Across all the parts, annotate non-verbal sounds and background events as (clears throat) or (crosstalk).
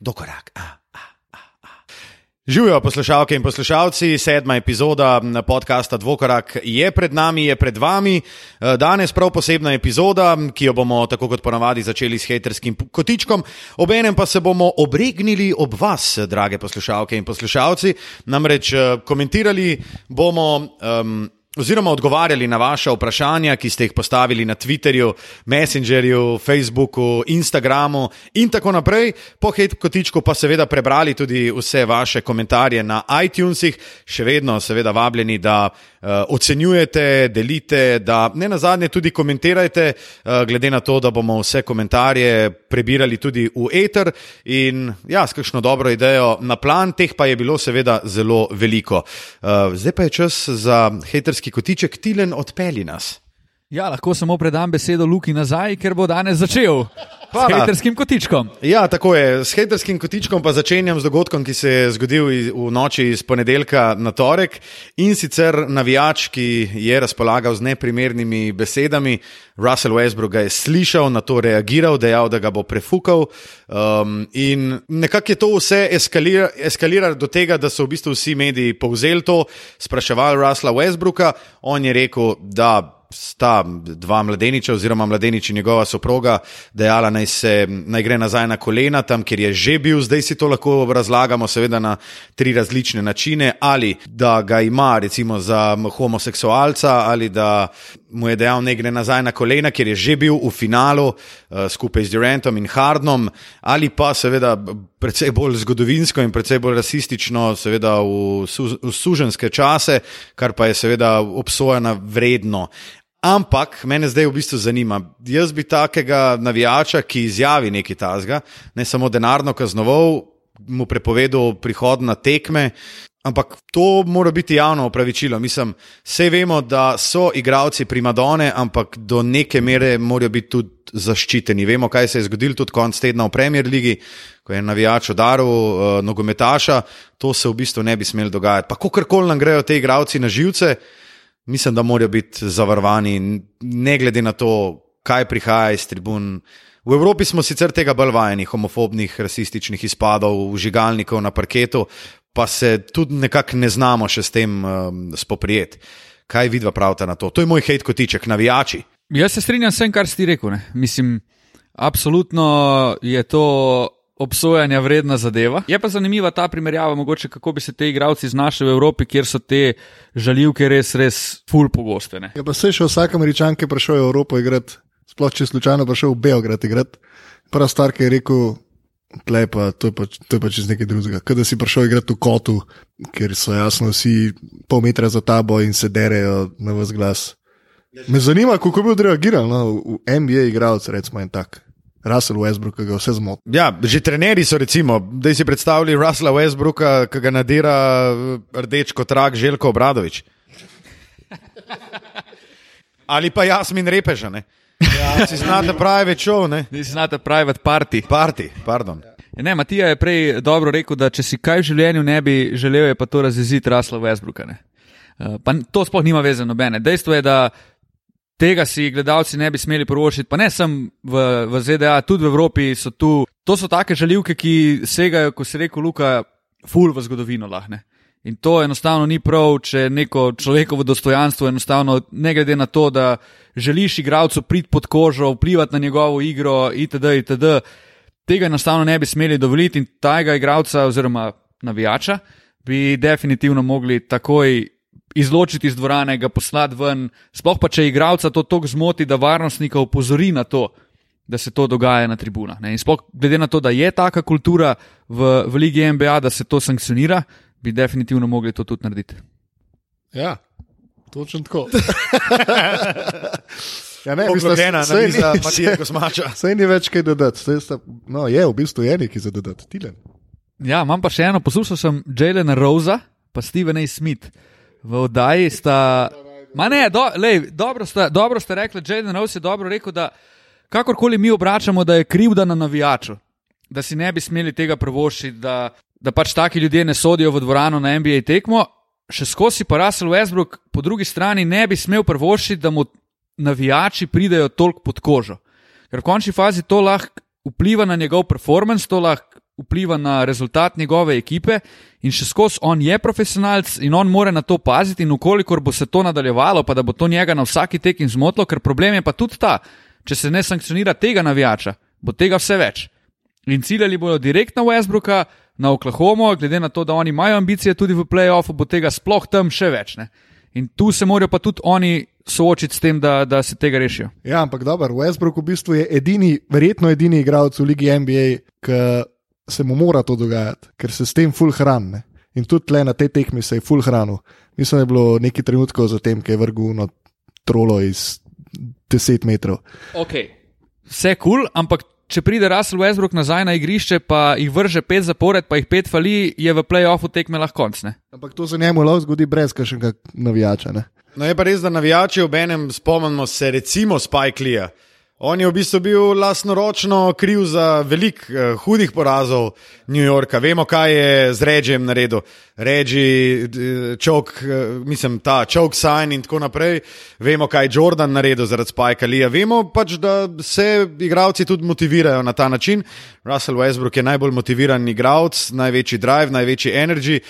Dokorak. ah, ah, ah, ah. Živijo poslušalke in poslušalci, sedma epizoda podcasta Dvokorak je pred nami, je pred vami. Eh, Danes prav posebna epizoda, ki jo bomo tako kot ponavadi začeli s haterskim kotičkom, obenem pa se bomo obregnili ob vas, drage poslušalke in poslušalci. Namreč eh, komentirali bomo. Um, Oziroma, odgovarjali na vaše vprašanja, ki ste jih postavili na Twitterju, Messengerju, Facebooku, Instagramu in tako naprej. Po Hate Kotičku pa seveda prebrali tudi vse vaše komentarje na iTunesih, še vedno seveda vabljeni, da ocenjujete, delite, da ne na zadnje tudi komentirajte, uh, glede na to, da bomo vse komentarje prebirali tudi v Ether in ja, s kakšno dobro idejo na plan, teh pa je bilo seveda zelo veliko. Uh, zdaj pa je čas za haterski kotiček, Tilen, odpelji nas. Ja, lahko samo predam besedo Luki nazaj, ker bo danes začel s Hvala. haterskim kotičkom. Ja, tako je. S haterskim kotičkom pa začenjam z dogodkom, ki se je zgodil v noči iz ponedeljka na torek. In sicer navijač, ki je razpolagal z neprimernimi besedami, Russell Westbrook ga je slišal, na to reagiral, dejal, da ga bo prefukal. Um, in nekako je to vse eskalira, eskaliralo do tega, da so v bistvu vsi mediji povzeli to, spraševali Russella Westbrooka. On je rekel, da sta dva mladeniča, oziroma mladenič in njegova soproga, dejala, naj, se, naj gre nazaj na kolena, tam, kjer je že bil, zdaj si to lahko razlagamo, seveda na tri različne načine, ali da ga ima, recimo, za homoseksualca, ali da mu je dejal, naj gre nazaj na kolena, ker je že bil v finalu uh, skupaj z Durantom in Hardnom, ali pa seveda precej bolj zgodovinsko in precej bolj rasistično, seveda v, su, v suženske čase, kar pa je seveda obsojena vredno. Ampak mene zdaj v bistvu zanima. Jaz bi takega navijača, ki izjavi nekaj tasga, ne samo denarno kaznoval, mu prepovedal prihod na tekme. Ampak to mora biti javno opravičilo. Mislim, vse vemo, da so igravci primadone, ampak do neke mere morajo biti tudi zaščiteni. Vemo, kaj se je zgodilo tudi konec tedna v Premier League, ko je navijač udaril uh, nogometaša. To se v bistvu ne bi smelo dogajati. Pa kakorkoli nam grejo te igravci na živce, mislim, da morajo biti zavarovani, ne glede na to, kaj prihaja iz tribun. V Evropi smo sicer tega bolj vajeni, homofobnih, rasističnih izpadov, žigalnikov na parketu, pa se tudi nekako ne znamo še s tem um, spoprijeti. Kaj vidva pravita na to? To je moj hate kotiček, navijači. Jaz se strinjam s tem, kar si rekel. Ne. Mislim, absolutno je to obsojanja vredna zadeva. Je pa zanimiva ta primerjava, mogoče kako bi se te igravci znašli v Evropi, kjer so te žaljivke res, res ful pogoste. Ne. Ja, pa se je še vsak američan, ki je prišel v Evropo igrati, sploh če slučajno prišel v Beograd igrati. Prva stvar, ki je rekel, tle pa, to je pa, to je pa čez nekaj drugega. Kaj da si prišel igrati v kotu, ker so jasno vsi pol metra za tabo in se derejo na vas glas. Me zanima, kako bi odreagiral no, v v NBA igralec, recimo en tak. Russell Westbrook, ki ga vse zmoti. Ja, že trenerji so, recimo, da si predstavljali Russella Westbrooka, ki ga nadira eh, rdeč kot rak Željko Obradovič. Ali pa Jasmin Repeža, ne? Ja, (laughs) si znate pravi šov, ne? Vi znate private party. Parti, pardon. Ne, Matija je prej dobro rekel, da če si kaj v življenju ne bi želel, je pa to razjeziti Rasla Westbrooka. Ne. Uh, pa to sploh nima veze nobene. Dejstvo je, da tega si gledalci ne bi smeli privoščiti, pa ne samo v, v ZDA, tudi v Evropi so tu. To so take žaljivke, ki segajo, kot se reče, Luka, ful v zgodovino lahne. In to enostavno ni prav, če neko človekovo dostojanstvo, enostavno, ne glede na to, da želiš igralcu priti pod kožo, vplivati na njegovo igro, itd. itd. Tega enostavno ne bi smeli dovoliti in tega igralca oziroma navijača bi definitivno mogli takoj izločiti iz dvorane, ga poslati ven. Sploh pa, če igralca to tako zmoti, da varnostnika opozori na to, da se to dogaja na tribunah. Ne. In sploh glede na to, da je taka kultura v, v Ligi NBA, da se to sankcionira, bi definitivno mogli to tudi narediti. Ja, točno tako. (laughs) ja, ne, Poglobljena saj ni- analiza Matija Kosmača. (laughs) Saj ni več kaj dodati. Sta, no, je v bistvu je nekaj za dodati. Tilen. Ja, imam pa še eno, poslušal sem Jelena Rosa, pa Stevena A. Smith. V oddaji sta. Ma ne, do, lej, dobro, ste, dobro ste rekli, Rose je dobro rekel, da kakorkoli mi obračamo, da je krivda na navijaču, da si ne bi smeli tega prvošiti, da, da pač taki ljudje ne sodijo v dvorano na NBA tekmo. Še skozi pa Russell Westbrook, po drugi strani ne bi smel prvošiti, da mu navijači pridejo toliko pod kožo. Ker v končni fazi to lahko vpliva na njegov performance, to lahko vpliva na rezultat njegove ekipe in še skozi on je profesionalc in on mora na to paziti in ukolikor bo se to nadaljevalo, pa da bo to njega na vsaki tekin zmotlo, ker problem je pa tudi ta, če se ne sankcionira tega navijača, bo tega vse več. In ciljali bodo direkt na Westbrooka, na Oklahomo, glede na to, da oni imajo ambicije tudi v playoffu, bo tega sploh tam še več. Ne? In tu se morajo pa tudi oni soočiti s tem, da, da se tega rešijo. Ja, ampak dobro, Westbrook v bistvu je edini, verjetno edini igralec v Ligi NBA, ki se mu mora to dogajati, ker se s tem full hrane. In tudi tle na tej tekmi se je full hranil. Mislim, da je bilo nekaj trenutkov za tem, ki je vrgul na trolo iz 10 metrov. Okay. Vse kul, cool, ampak če pride Russell Westbrook nazaj na igrišče, pa jih vrže pet zapored, pa jih pet fali, je v playoffu tekme lahko konc. Ne? Ampak to se njemu lahko zgodi brez kakšnega navijača. Ne? No, je pa res, da navijači ob enem spomnimo se, recimo Spike Lee. On je v bistvu bil lastnoročno kriv za velik uh, hudih porazov New Yorka. Vemo, kaj je z Regijem naredil. Regi, čok, uh, mislim, ta čok sign in tako naprej. Vemo, kaj je Jordan naredil zaradi Spajka Lija. Vemo pač, da se igravci tudi motivirajo na ta način. Russell Westbrook je najbolj motiviran igralec, največji drive, največji energy.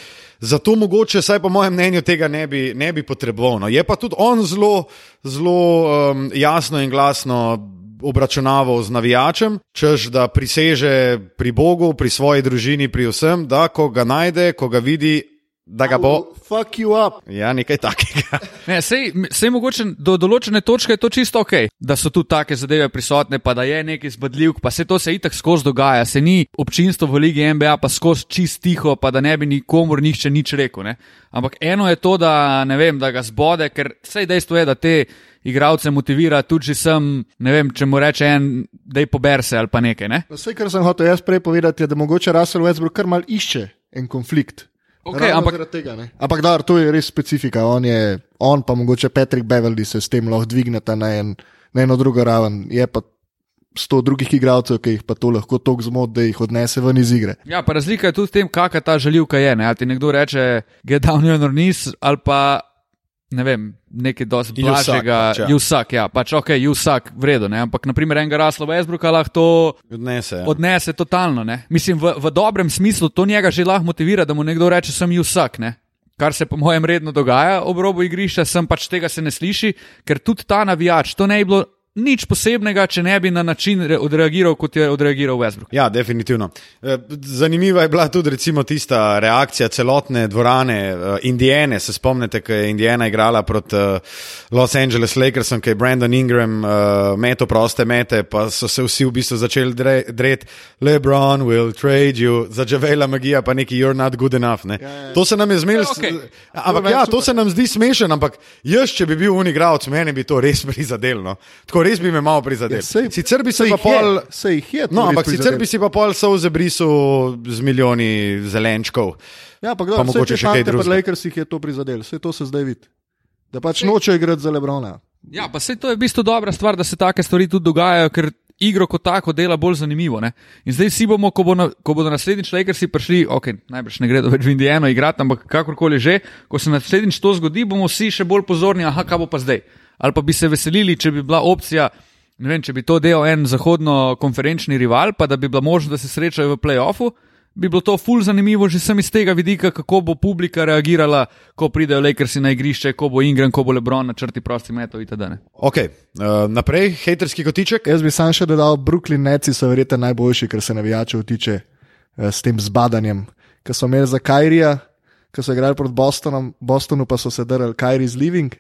Zato mogoče, saj po mojem mnenju, tega ne bi, ne bi potreboval. No. Je pa tudi on zelo, zelo um, jasno in glasno obračunaval z navijačem, čež da priseže pri Bogu, pri svoji družini, pri vsem, da ko ga najde, ko ga vidi. Da ga bo. Fuck you up. Ja, nekaj takega. (laughs) Ne, sej, sej mogoče do določene točke je to čisto ok, da so tu take zadeve prisotne, pa da je nekaj zbadljivk, pa se to se itak skozi dogaja, se ni občinstvo v Ligi NBA pa skozi čist tiho, pa da ne bi nikomor nihče nič rekel. Ne? Ampak eno je to, da, vem, da ga zbode, ker vse dejstvo je, da te igralce motivira, tudi če sem, ne vem, če mu reče en, da je poberse ali pa nekaj. Ne? Vse, kar sem hotel jaz prej povedati, je, da mogoče Russell Westbrook kar mal išče en konflikt. Okay, ampak, tega, ampak da, to je res specifika. On, je, on pa mogoče Patrick Beverly se s tem lahko dvigneta na, en, na eno drugo raven. Je pa sto drugih igralcev, ki jih pa to lahko tako zmot, da jih odnese ven iz igre. Ja, pa razlika je tudi v tem, kakšna ta želivka je. Ne? Ali ti nekdo reče, get down your knees ali pa ne vem, nekaj dosti blažjega. Jusak, ja, pač ok, Jusak, vredno, ampak naprimer enega rasla v Esbruka lahko to odnese. Ja. Odnese totalno, ne? mislim, v, v dobrem smislu to njega že lahko motivira, da mu nekdo reče, sem Jusak. Ne? Kar se po mojem redno dogaja ob robu igrišča, sem pač tega se ne sliši, ker tudi ta navijač, to ne bi bilo nič posebnega, če ne bi na način odreagiral, kot je odreagiral Westbrook. Ja, definitivno. Eh, zanimiva je bila tudi recimo tista reakcija celotne dvorane uh, Indijane. Se spomnite, ko je Indijana igrala proti uh, Los Angeles Lakersom, ko je Brandon Ingram meto proste mete, pa so se vsi v bistvu začeli dreti, LeBron will trade you, začevela magija, pa neki you're not good enough. Ja, ja. To se nam je zmelo. Ja, okay. Ampak ja, to se nam zdi smešen, ampak jaz, če bi bil unigralec, meni bi to res (laughs) prizadelno res bi me malo prizadel. Ja, sej, sicer bi se pa pol. Se jih je. No, ampak sicer bi si pa pol solze brisal z milijoni zelenčkov. Ja, pa, kdo, pa mogoče še kaj drugega. Lakers jih je to prizadel, vse to se zdaj vidi. Da pač noče igrati za Lebrona. Ja, pa se to je v bistvu dobra stvar, da se take stvari tudi dogajajo, ker igro kot tako dela bolj zanimivo. Ne? In zdaj si bomo, ko, bo na, ko bodo naslednjič Lakersi prišli, ok, najbrž ne gredo več v Indijano igrati, ampak kakorkoli že, ko se naslednjič to zgodi, bomo vsi še bolj pozorni, aha, kaj bo pa zdaj ali pa bi se veselili, če bi bila opcija, ne vem, če bi to delal en zahodno-konferenčni rival, pa da bi bila možnost, da se srečajo v playoffu. Bi bilo to ful zanimivo že sem iz tega vidika, kako bo publika reagirala, ko pridejo Lakersi na igrišče, ko bo Ingram, ko bo Lebron na črti prosti metov itd. Ok, uh, naprej, haterski kotiček. Jaz bi sam še dodal, Brooklyn Neci so verjetno najboljši, ker se navijačev tiče uh, s tem zbadanjem. Ker so imeli za Kajrija, ker so igrali proti Bostonu, Bostonu pa so se drli Kajri z Living.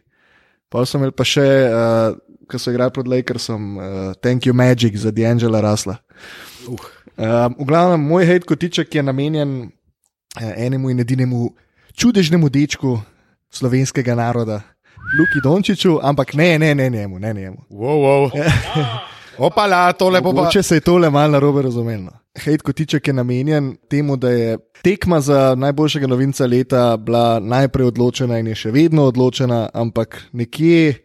Pa sem imel pa še, uh, ko so igrali pod Lakersom, uh, Thank you Magic za D'Angela Rasla. Uh. Uh, v glavnem, moj hate kotiček je namenjen uh, enemu in edinemu čudežnemu dečku slovenskega naroda, Luki Dončiću, ampak ne, ne, ne njemu, ne njemu. Wow, wow. (laughs) Opala, tole bo pa. Če se je tole malo narobe razumelo. Hate kotiček je namenjen temu, da je tekma za najboljšega novinca leta bila najprej odločena in je še vedno odločena, ampak nekje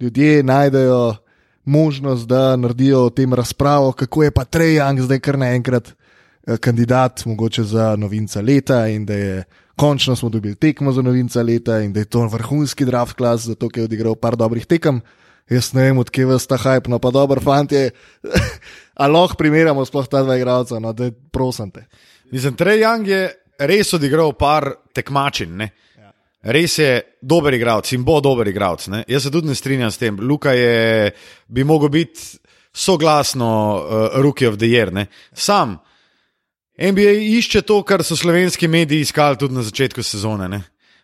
ljudje najdejo možnost, da naredijo o tem razpravo, kako je pa Trejang zdaj kar naenkrat eh, kandidat, mogoče za novinca leta in da je končno smo dobili tekmo za novinca leta in da je to vrhunski draft klas, zato je odigral par dobrih tekem. Jaz ne vem, odkje vas ta hype, no pa dobro, fanti. A lahko primerjamo sploh ta dva igralca, no da prosim te. Mislim, Trey Young je res odigral par tekmačin. Ne? Res je dober igralec in bo dober igralec. ne. Jaz se tudi ne strinjam s tem. Luka je, bi mogel biti soglasno uh, Rookie of the Year. Ne? Sam NBA išče to, kar so slovenski mediji iskali tudi na začetku sezone. Ne?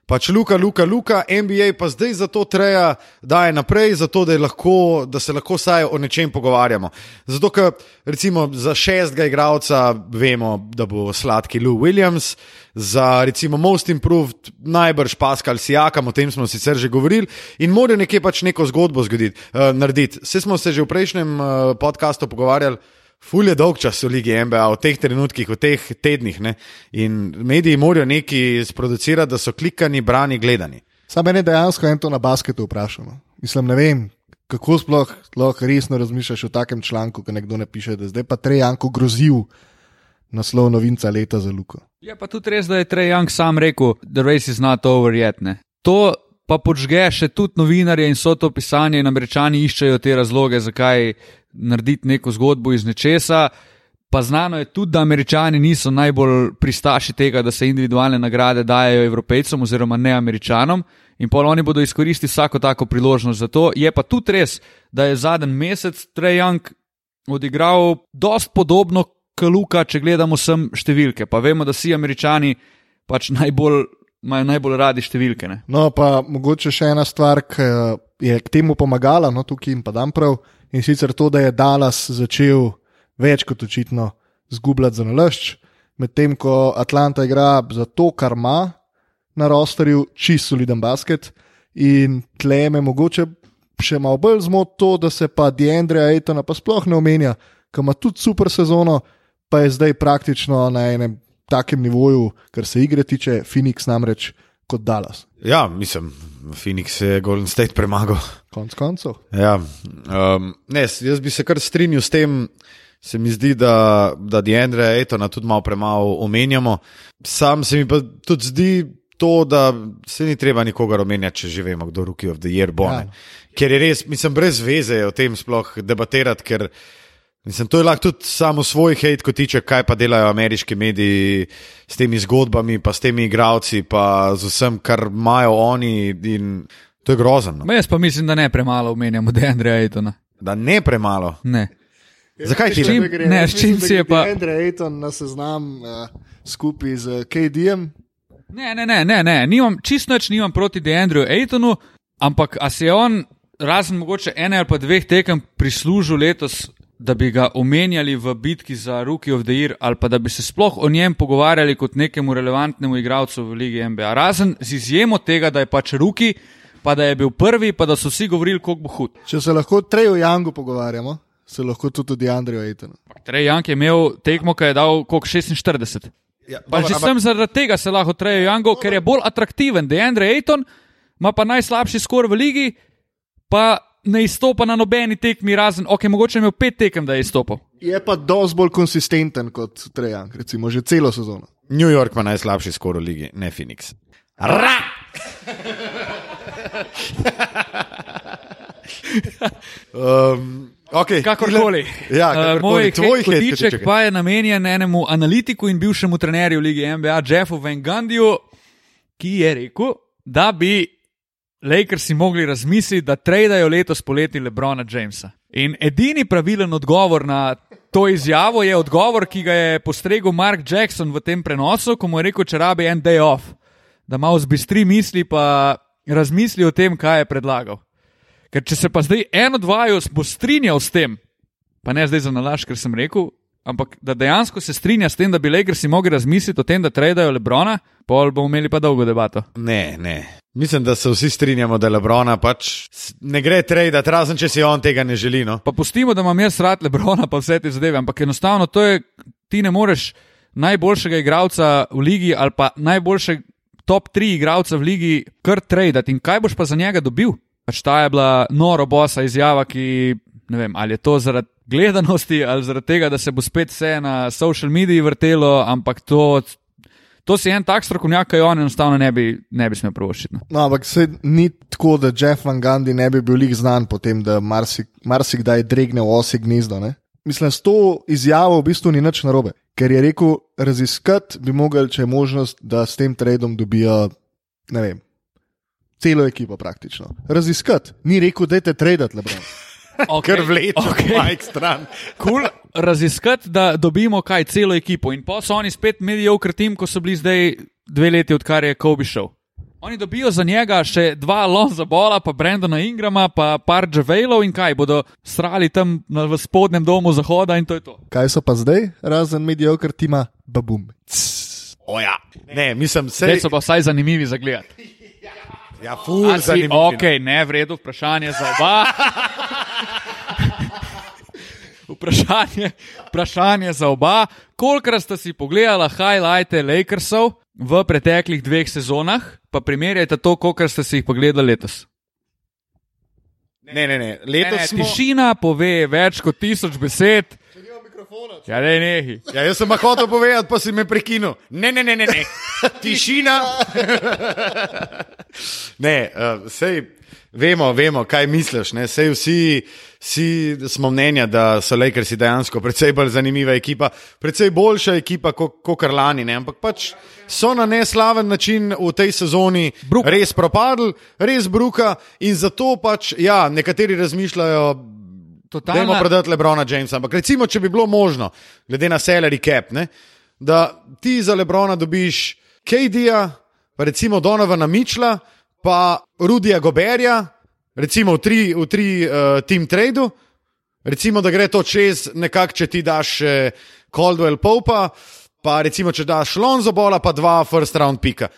Pač Luka, Luka, Luka, NBA pa zdaj za to treja, da je naprej, zato da, je lahko, da se lahko vsaj o nečem pogovarjamo. Zato, ker recimo za šestega igralca vemo, da bo sladki Lou Williams, za recimo Most Improved najbrž Pascal Sijakam, o tem smo sicer že govorili, in mora nekje pač neko zgodbo zgoditi, uh, narediti. Vse smo se že v prejšnjem uh, podkastu pogovarjali. Ful je dolg čas v Ligi NBA, v teh trenutkih, v teh tednih. Ne? In mediji morajo nekaj sproducirati, da so klikani, brani, gledani. Sam meni dejansko en to na basketu vprašal. no. Mislim, ne vem, kako sploh lahko resno razmišljaš o takem članku, ki nekdo ne piše, da je zdaj pa Trejanko grozil naslov novinca leta za Luko. Je pa tudi res, da je Trey Young sam rekel, da race is not over yet. Ne. To pa počge še tudi novinarje in so to pisanje, in američani iščejo te razloge, zakaj narediti neko zgodbo iz nečesa. Pa znano je tudi, da američani niso najbolj pristaši tega, da se individualne nagrade dajo evropejcem oziroma ne američanom. In pol oni bodo izkoristili vsako tako priložnost za to. Je pa tudi res, da je zadnji mesec Young odigral dost podobno kot Luka, če gledamo sem številke. Pa vemo, da si američani pač najbolj, imajo najbolj radi številke. Ne? No, pa mogoče še ena stvar, ki je k temu pomagala, no tukaj jim pa dam prav, in sicer to, da je Dallas začel več kot očitno zgubljati za nalašč, medtem ko Atlanta igra za to, kar ima na rosterju, čist soliden basket. In tle me mogoče še malo bolj zmot to, da se pa Deandre Aitona pa sploh ne omenja, ki ima tudi super sezono, pa je zdaj praktično na enem takem nivoju, kar se igre tiče, Phoenix namreč kot Dallas. Ja, mislim, Phoenix je Golden State premagal. Konc koncev. Ja, um, ne, jaz bi se kar strinjal s tem. Se mi zdi, da, da Deandre Etona tudi malo premalo omenjamo. Sam se mi pa tudi zdi to, da se ni treba nikogar omenjati, če že vemo, kdo Rookie of the Year bo. Ja. Ja. Ker je res, mislim, brez veze o tem sploh debatirati, ker mislim, to je lahko tudi samo svoj hate, ko tiče, kaj pa delajo ameriški mediji s temi zgodbami, pa s temi igravci, pa z vsem, kar imajo oni. In to je grozno. Ma jaz pa mislim, da ne premalo omenjamo Deandreja Aitona. Da ne premalo. Ne. Zakaj ti čim- le? ne, s čim si je pa- Andre Ayton na seznam uh, skupaj z KD-jem. Ne, ne, ne, ne, ne. Nimam, čisto nič nimam proti Deandreju Aitonu, ampak a se je on, razen mogoče ene ali pa dveh tekem, prislužil letos, da bi ga omenjali v bitki za Rookie of the Year ali pa da bi se sploh o njem pogovarjali kot nekemu relevantnemu igralcu v Ligi NBA. Razen z izjemo tega, da je pač Rookie, pa da je bil prvi, pa da so vsi govorili, koliko bo hud. Če se lahko o Treju Jangu pogovarjamo, se lahko tudi o Deandreju Aytonu. Trej Jank je imel tekmo, ki je dal koliko 46. Ja, Pa že sem zaradi tega se lahko trejo Jango, ker je bolj atraktiven. Deandre Ayton ima pa najslabši skor v ligi, pa ne izstopa na nobeni tekmi, razen, ok, mogoče je imel pet tekem, da je izstopil. Je pa dosti bolj konsistenten kot Trejank, recimo že celo sezono. New York ima najslabši skor v ligi, ne Phoenix. Ra! um, okay. Kakorkoli. Ja, Eh, kakorkoli. moj Tvoj čakaj. pa je namenjen enemu analitiku in bivšemu trenerju lige NBA, Jeffu Van Gandiju, ki je rekel, da bi Lakersi mogli razmisliti, da tradejo letos poleti Lebrona Jamesa. In edini pravilen odgovor na to izjavo je odgovor, ki ga je postregel Mark Jackson v tem prenosu, ko mu je rekel, če rabi en day off, da malo zbistri misli, pa razmisli o tem, kaj je predlagal. Ker če se pa zdaj en od vaju bo strinjal s tem, pa ne zdaj za nalaž, ker sem rekel, ampak da dejansko se strinja s tem, da bi Lakersi mogli razmisliti o tem, da tradejo Lebrona, pol bomo imeli pa dolgo debato. Ne, ne. Mislim, da se vsi strinjamo, da Lebrona pač ne gre trade, razen če si on tega ne želi. No? Pa pustimo, da imam jaz rad Lebrona, pa vse te zadeve, ampak enostavno to je, ti ne moreš najboljšega igralca v ligi ali pa najboljšega top 3 igralca v ligi kar tradati in kaj boš pa za njega dobil? Pač ta je bila noro bosa izjava, ki ne vem, ali je to zaradi gledanosti ali zaradi tega, da se bo spet vse na social mediji vrtelo, ampak to, To si en tak strokovnjak, ki jo on enostavno ne bi, ne bi smel provošiti. No. No, ampak se ni tako, da Jeff Van Gundy ne bi bil znan po tem, da marsik- marsikdaj dregne v osi gnezdo. Ne? Mislim, s to izjavo v bistvu ni nič narobe, ker je rekel, raziskati bi mogli, če je možnost, da s tem tradom dobijo, ne vem, celo ekipo praktično. Raziskati, ni rekel, da je tradati, lebron. Okay, Ker vleče okay. Mike stran. Cool. Raziskati, da dobimo kaj, celo ekipo. In pa so oni spet mediocre tim, ko so bili zdaj dve leti, odkar je Kobe šel. Oni dobijo za njega še dva Lonza Bola, pa Brendona Ingrama, pa par Javelov in kaj bodo strali tam na, v spodnjem domu zahoda in to je to. Kaj so pa zdaj, razen mediocre tima, babum. Oja. Ne, mislim, Zdaj se so pa vsaj zanimivi za gledati. (laughs) Ja, ful, A si-. Ok, ne v redu, vprašanje za oba. (laughs) Vprašanje, vprašanje za oba. Kolikrat ste si pogledali highlighte Lakersov v preteklih dveh sezonah, pa primerjajte to, koliko ste si jih pogledali letos? Ne, ne, ne. Ne, Letos ne, smo... tišina pove več kot tisoč besed. Ja, ne, ne. Ja, jaz sem pa hotel povedati, pa si me prekinil. Ne, ne, ne, ne. ne. (laughs) Tišina. (laughs) ne, uh, sej vemo, vemo, kaj misliš. Ne? Sej vsi, vsi smo mnenja, da so Lakersi dejansko precej bolj zanimiva ekipa, precej boljša ekipa kot ko lani. Ne? Ampak pač so na neslaven način v tej sezoni Bruka. res propadli, res bruka in zato pač, ja, nekateri razmišljajo. Dajmo Totalna, prodati Lebrona Jamesa. Ampak recimo, če bi bilo možno, glede na salary cap, ne, da ti za Lebrona dobiš KD-ja, pa recimo Donovana Mičla, pa Rudija Goberja, recimo v tri, v tri uh, team tradu, recimo, da gre to čez nekako, če ti daš uh, Caldwell Popa, pa recimo, če daš Lonzo Bola, pa dva first round pika.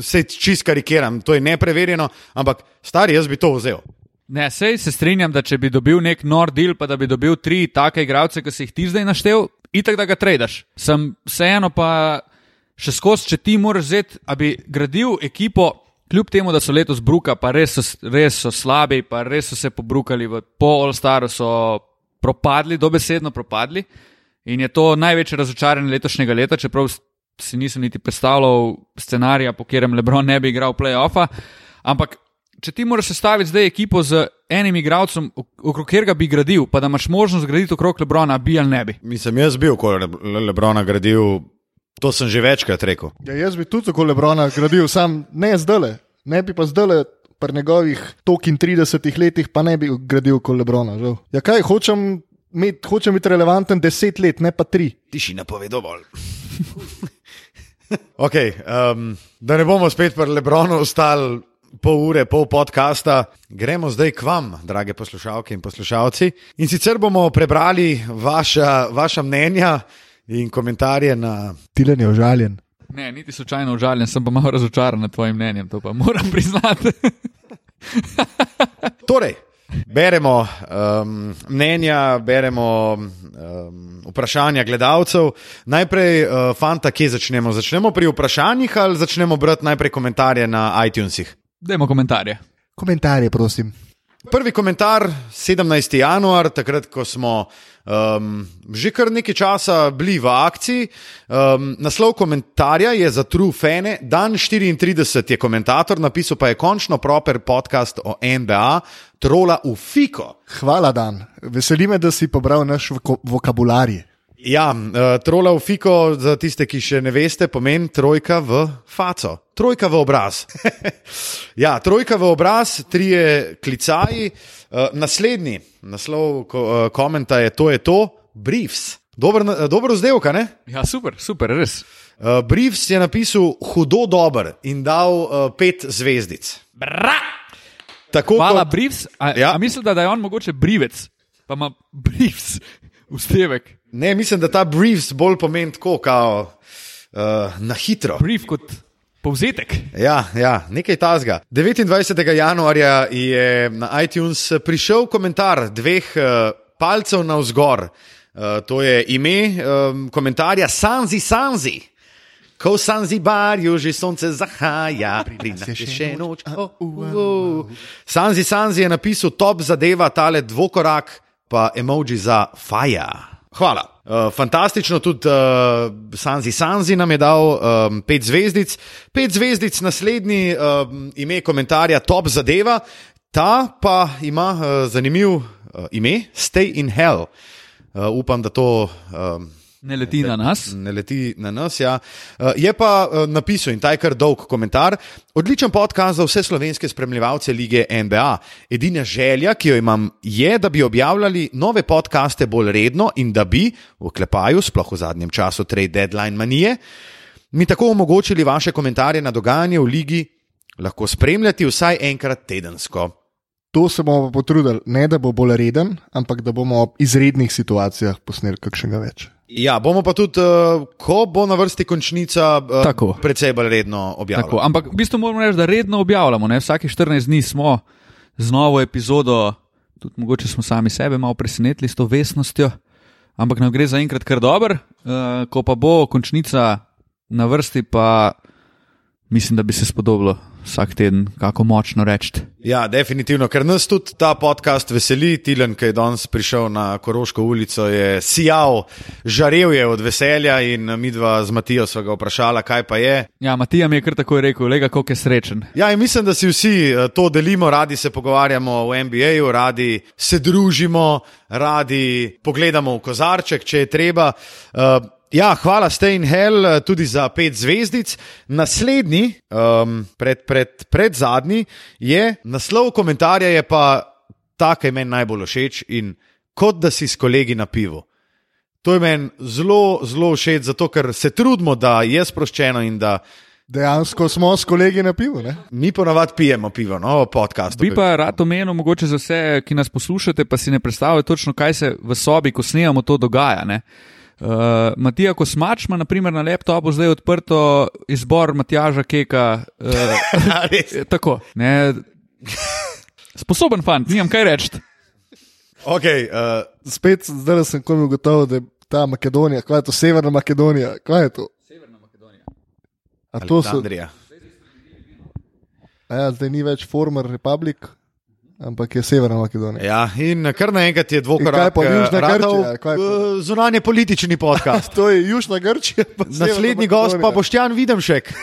Se čist karikiram, to je nepreverjeno, ampak stari, jaz bi to vzel. Ne, sej se strinjam, da če bi dobil nek nor deal, pa da bi dobil tri take igralce, ki si jih ti zdaj naštel, itak da ga tradaš. Sem vseeno pa še skozi, če ti moraš vzeti, da bi gradil ekipo, kljub temu, da so letos bruka, pa res so, res so slabi, pa res so se pobrukali, v, po All-Staru so propadli, dobesedno propadli. In je to največje razočaranje letošnjega leta, čeprav si nisem niti predstavljal scenarija, po katerem Lebron ne bi igral playoffa. Ampak, če ti moraš sestaviti zdaj ekipo z enim igralcem, ok- okrog katerega bi gradil, pa da imaš možnost graditi okrog Lebrona, bi ali ne bi. Mislim, jaz ko je Le- Le- Lebrona gradil, to sem že večkrat rekel. Ja, jaz bi tudi tako Lebrona gradil, sam ne zdaj, ne bi pa zdaj. Pri njegovih tokin 30 letih pa ne bi gradil kot Lebrona. Žal. Ja, kaj hočem imeti, hočem biti relevanten 10 let, ne pa 3. Tišina pove dovolj. (laughs) okay, um, da ne bomo spet pri Lebronu ostali pol ure, pol podcasta, gremo zdaj k vam, drage poslušalke in poslušalci. In sicer bomo prebrali vaša, vaša mnenja in komentarje na. Tilen je užaljen. Ne, niti slučajno užaljen, sem pa malo razočaran nad tvojim mnenjem, to pa moram (laughs) priznati. Torej, beremo um, mnenja, beremo um, vprašanja gledalcev. Najprej, uh, fanta, kje začnemo? Začnemo pri vprašanjih ali začnemo brati najprej komentarje na iTunesih? Dajmo komentarje. Komentarje, prosim. Prvi komentar, 17. januar, takrat, ko smo um, že kar nekaj časa bili v akciji. Um, naslov komentarja je za True Fane, dan 34 je komentator, napisal pa je končno proper podcast o NBA, trola v Fiko. Hvala, Dan. Veseli me, da si pobral naš vokabularij. Ja, uh, trola v Fiko, za tiste, ki še ne veste, pomeni trojka v faco, trojka v obraz. (laughs) ja, trojka v obraz, trije klicaji. Uh, naslednji naslov ko, uh, komenta je: To je to, briefs. Dober, na- dober vzdevka, ne? Ja, super, super, res. Uh, briefs je napisal hudo dober in dal uh, pet zvezdic. Bra! Tako Hvala, kot- briefs. A, Ja. a mislim, da je on mogoče brivec, pa ima briefs, (laughs) vstevek. Ne, mislim, da ta briefs bolj pomeni tako, kao, uh, na hitro. Brief kot povzetek. Ja, ja nekaj tasga. 29. januarja je na iTunes prišel komentar dveh uh, palcev na vzgor. Uh, to je ime um, komentarja Sanzi Sanzi. Ko v Sanzibarju že sonce zahaja, pri nas je še noč. Oh, uh, uh. Sanzi Sanzi je napisal top zadeva, tale dvokorak, pa emoji za faja. Hvala. Uh, fantastično, tudi uh, Sanzi Sanzi nam je dal um, pet zvezdic. Pet zvezdic, naslednji um, ime komentarja Top Zadeva, ta pa ima uh, zanimiv uh, ime Stay in Hell. Uh, upam, da to. Um, Ne leti na nas. Ne leti na nas. Ja. Uh, je pa uh, napisal in taj kar dolg komentar. Odličen podcast za vse slovenske spremljevalce lige NBA. Edina želja, ki jo imam, je, da bi objavljali nove podcaste bolj redno in da bi, v klepaju, sploh v zadnjem času, trade deadline manije, mi tako omogočili vaše komentarje na dogajanje v ligi lahko spremljati vsaj enkrat tedensko. To se bomo potrudili, ne da bo bolj reden, ampak da bomo v izrednih situacijah posneli kakšnega več. Ja, bomo pa tudi, uh, ko bo na vrsti končnica, uh, Tako. precej bolj redno objavljali. Tako, ampak v bistvu moramo reči, da redno objavljamo. Ne? Vsake 14 dni smo z novo epizodo, tudi mogoče smo sami sebe malo presenetili s to vesnostjo, ampak nam gre zaenkrat kar dober. Uh, ko pa bo končnica na vrsti, pa mislim, da bi se spodobilo vsak teden, kako močno reči. Ja, definitivno, ker nas tudi ta podcast veseli. Tilen, ki je danes prišel na Koroško ulico, je sijal, žarev je od veselja in mi dva z Matijo sva ga vprašala, kaj pa je. Ja, Matija mi je kar tako rekel, lega, koliko je srečen. Ja, in mislim, da si vsi eh, to delimo, radi se pogovarjamo v NBA-ju, radi se družimo, radi pogledamo v kozarček, če je treba. Uh, Ja, hvala, Stay in Hell, tudi za pet zvezdic. Naslednji, um, pred, pred, pred zadnji, je naslov komentarja, je pa ta, ki je meni najbolj všeč in kot da si s kolegi na pivu. To je meni zelo, zelo všeč, zato ker se trudimo, da je sproščeno in da Dejansko smo s kolegi na pivu. Ne? mi ponavadi pijemo pivo, no, podcast. Bi pa rad omenil, mogoče za vse, ki nas poslušate, pa si ne predstavljate točno, kaj se v sobi, ko snemamo, to dogaja. Ne? Uh, Matija Kosmač ima naprimer, na laptopu zdaj odprto izbor Matjaža Keka. Uh, (laughs) (laughs) tako. Ne? (laughs) Sposoben fant, nimam kaj reči. Okay, uh, Spet zdaj sem komi ugotovil, da je ta Makedonija, kaj je to Severna Makedonija, kaj je to? Severna Makedonija. A to so, Andrija. a ja, zdaj ni več former republik, ampak je Severna Makedonija. Ja, in kar naenkrat je In kaj pa Južna eh, ratov, Grčija, kaj pa? eh, Zunanje politični podcast. (laughs) To je Južna Grčija. Naslednji gost pa. Boštjan Videmšek. (laughs)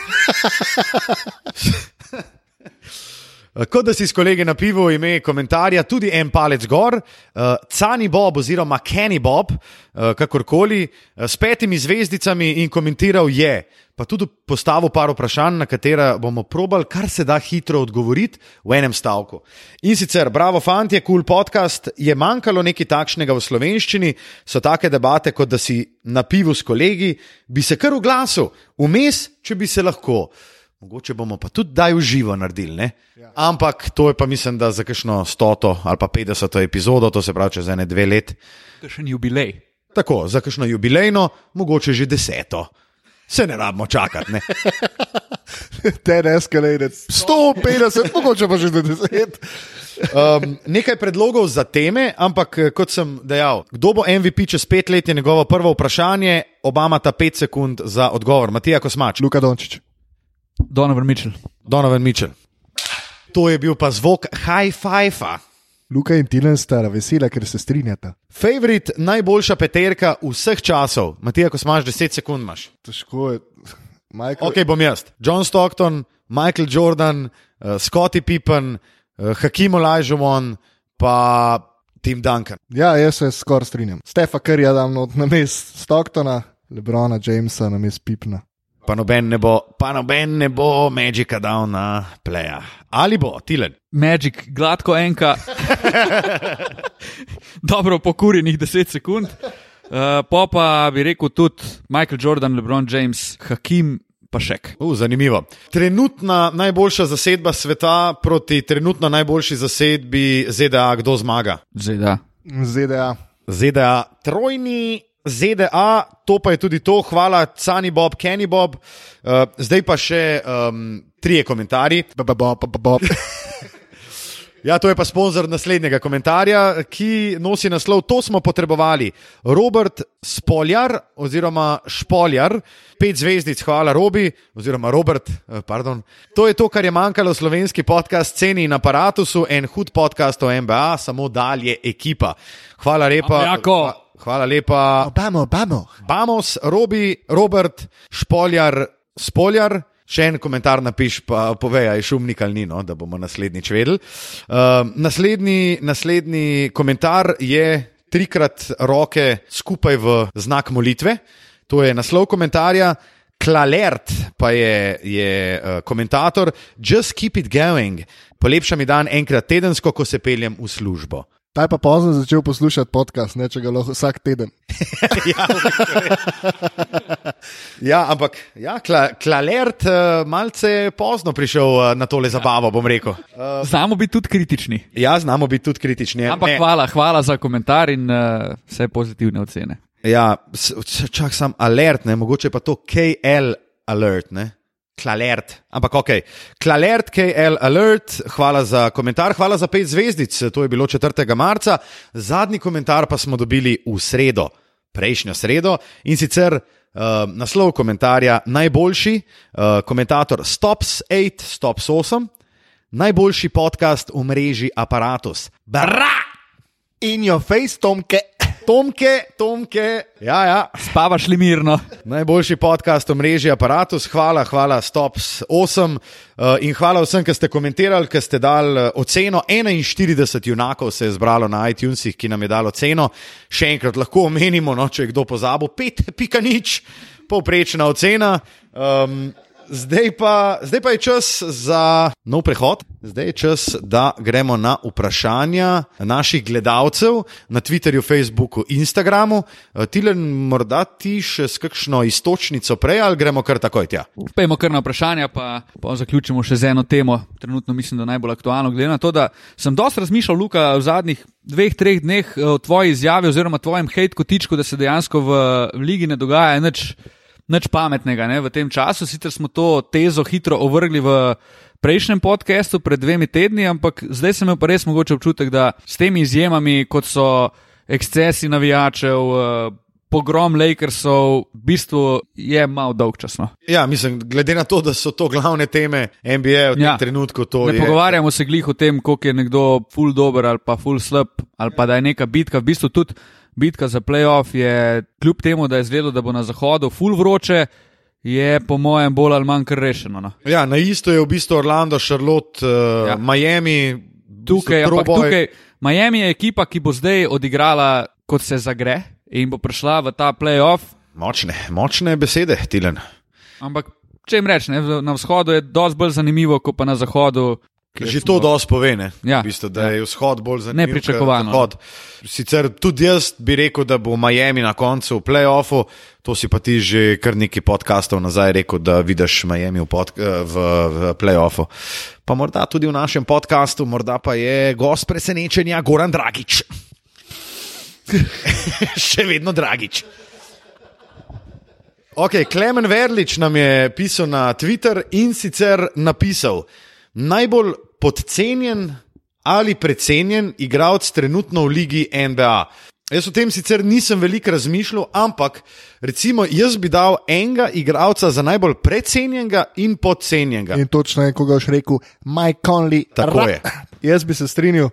Kot da si s kolegi na pivu ime komentarja, tudi en palec gor, uh, Cani Bob oziroma Kenny Bob, uh, kakorkoli, uh, s petimi zvezdicami in komentiral je, pa tudi postavil par vprašanj, na katera bomo probali kar se da hitro odgovoriti v enem stavku. In sicer, bravo, fanti, kul cool podcast, je manjkalo nekaj takšnega v slovenščini, so take debate, kot da si na pivu s kolegi, bi se kar oglasil, vmes, če bi se lahko. Mogoče bomo pa tudi daj v živo naredili. Ne? Ampak to je pa mislim, da za kakšno stoto ali pa 50 epizodo, to se pravi čez ene dve let. To je še jubilej. Tako, za kakšno jubilejno, mogoče že deseto. Se ne rabimo čakati. Ne? (laughs) Ten escalated 150, (laughs) mogoče pa že do 10. Um, nekaj predlogov za teme, ampak eh, kot sem dejal, kdo bo MVP čez pet let, je njegovo prvo vprašanje. Obama ta pet sekund za odgovor. Matija Kosmač, Luka Dončić. Donovan Mitchell. Donovan Mitchell. To je bil pa zvok high five. Luka in Tilen sta vesela, ker se strinjata. Favorit, najboljša peterka vseh časov. Matija, ko imaš 10 sekund, imaš. Težko je. Michael, Ok, bom jaz. John Stockton, Michael Jordan, uh, Scottie Pippen, uh, Hakim Olajuwon, pa Tim Duncan. Ja, jaz se skoraj strinjam. Stefa Curryja dam not na mest Stocktona, Lebrona Jamesa na mest Pipna. Pa noben ne bo, pa noben ne bo Magika dal na pleja. Ali bo, Tilen. Magic, gladko enka. Dobro, pokurjenih 10 sekund. Uh, po pa bi rekel tudi Michael Jordan, LeBron James, Hakim, pa še. Uh, zanimivo. Trenutna najboljša zasedba sveta proti trenutno najboljši zasedbi ZDA, kdo zmaga? Zdaj, da. ZDA. ZDA, trojni ZDA, to pa je tudi to, hvala Cani Bob, Kenny Bob. Uh, zdaj pa še um, trije komentarji. Ba, ba, ba, ba, ba. (laughs) Ja, to je pa sponzor naslednjega komentarja, ki nosi naslov: To smo potrebovali. Robert Spoljar, oziroma Špoljar, pet zvezdic, hvala Robi, oziroma Robert, eh, pardon. To je to, kar je manjkalo slovenski podcast, ceni in aparatusu, en hud podcast o MBA, samo dalje ekipa. Hvala lepa. Jako. Hvala lepa. Obamo, obamo. Bamos, Robi, Robert, Špoljar, Spoljar. Še en komentar napiš, pa povej, je šumnik ali ni, no, da bomo naslednjič vedeli. Uh, naslednji, naslednji komentar je trikrat roke skupaj v znak molitve. To je naslov komentarja. Klalert pa je, je uh, komentator, just keep it going. Polepša mi dan enkrat tedensko, ko se peljem v službo. Ta je pa pozno začel poslušati podcast, ne če ga lahko vsak teden. (laughs) ja, ja, ampak ja, kla, Klalert uh, malce pozno prišel uh, na tole zabavo, bom rekel. Uh, Znamo biti tudi kritični. ja, znamo biti tudi kritični. Ampak Ne. hvala, hvala za komentar in uh, vse pozitivne ocene. Ja, čak sam alert, ne, mogoče pa to KL alert, ne. Klalert, ampak ok. Klalert, KL alert, hvala za komentar, hvala za pet zvezdic, to je bilo 4. marca. Zadnji komentar pa smo dobili v sredo, prejšnjo sredo in sicer. Uh, naslov komentarja: Najboljši uh, komentator Stops 8, Stops 8, najboljši podcast v mreži Apparatus. Bra! In your face, Tomke. Tomke, Tomke, ja, ja. Spavaš li mirno? Najboljši podcast v mreži Apparatus, hvala, hvala, Stops 8 uh, in hvala vsem, ki ste komentirali, ki ste dali uh, oceno. 41 junakov se je zbralo na iTunesih, ki nam je dalo ceno. Še enkrat lahko omenimo, no, če je kdo pozabil, 5 pika nič, povprečna ocena. Um, Zdaj pa, zdaj pa je čas za nov prehod, zdaj je čas, da gremo na vprašanja naših gledalcev na Twitterju, Facebooku, Instagramu. Eh, Tilen, morda ti še s kakšno istočnico prej ali gremo kar takoj tja? Pejmo kar na vprašanja, pa, pa zaključimo še z eno temo. Trenutno mislim, da najbolj aktualno, glede na to, da sem dosta razmišljal, Luka, v zadnjih dveh, treh dneh eh, o tvoji izjavi oziroma tvojem hate kotičku, da se dejansko v, v ligi ne dogaja nič, nič pametnega ne, v tem času. Sicer smo to tezo hitro ovrgli v prejšnjem podkastu pred dvemi tedni, ampak zdaj sem imel pa res mogoče občutek, da s temi izjemami, kot so ekscesi navijačev, eh, pogrom Lakersov, v bistvu je malo dolgčasno. Ja, mislim, glede na to, da so to glavne teme NBA v tem Ja. trenutku, Ne je. pogovarjamo se glih o tem, koliko je nekdo full dober ali pa full slab, ali pa da je neka bitka, v bistvu tudi bitka za playoff je, kljub temu, da je zvedelo, da bo na zahodu full vroče, je po mojem bolj ali manj kar rešeno. No. Ja, na isto je v bistvu Orlando, Charlotte, uh, Ja. Miami. Tukaj, tukaj, Miami je ekipa, ki bo zdaj odigrala, kot se zagre in bo prišla v ta playoff. Močne, močne besede, Tilen. Ampak, če jim rečem, na vzhodu je dosti bolj zanimivo, kot pa na zahodu. Že to dosti pove, ne? Ja. v bistvu, da je vzhod bolj zanimiv. Nepričakovano. zahod. Sicer tudi jaz bi rekel, da bo Miami na koncu v playoffu, to si pa ti že kar nekaj podkastov nazaj rekel, da vidiš Miami v, pod, eh, v, v playoffu. Pa morda tudi v našem podkastu, morda pa je gost presenečenja Goran Dragič. (laughs) Še vedno Dragič. Ok, Klemen Verlič nam je pisal na Twitter in sicer napisal: najbolj podcenjen ali precenjen igralec trenutno v ligi NBA. Jaz o tem sicer nisem veliko razmišljal, ampak recimo jaz bi dal enega igralca za najbolj precenjenega in podcenjenega. In točno je, ko ga boš rekel, Mike Conley. Tako je. (clears throat) Jaz bi se strinjal,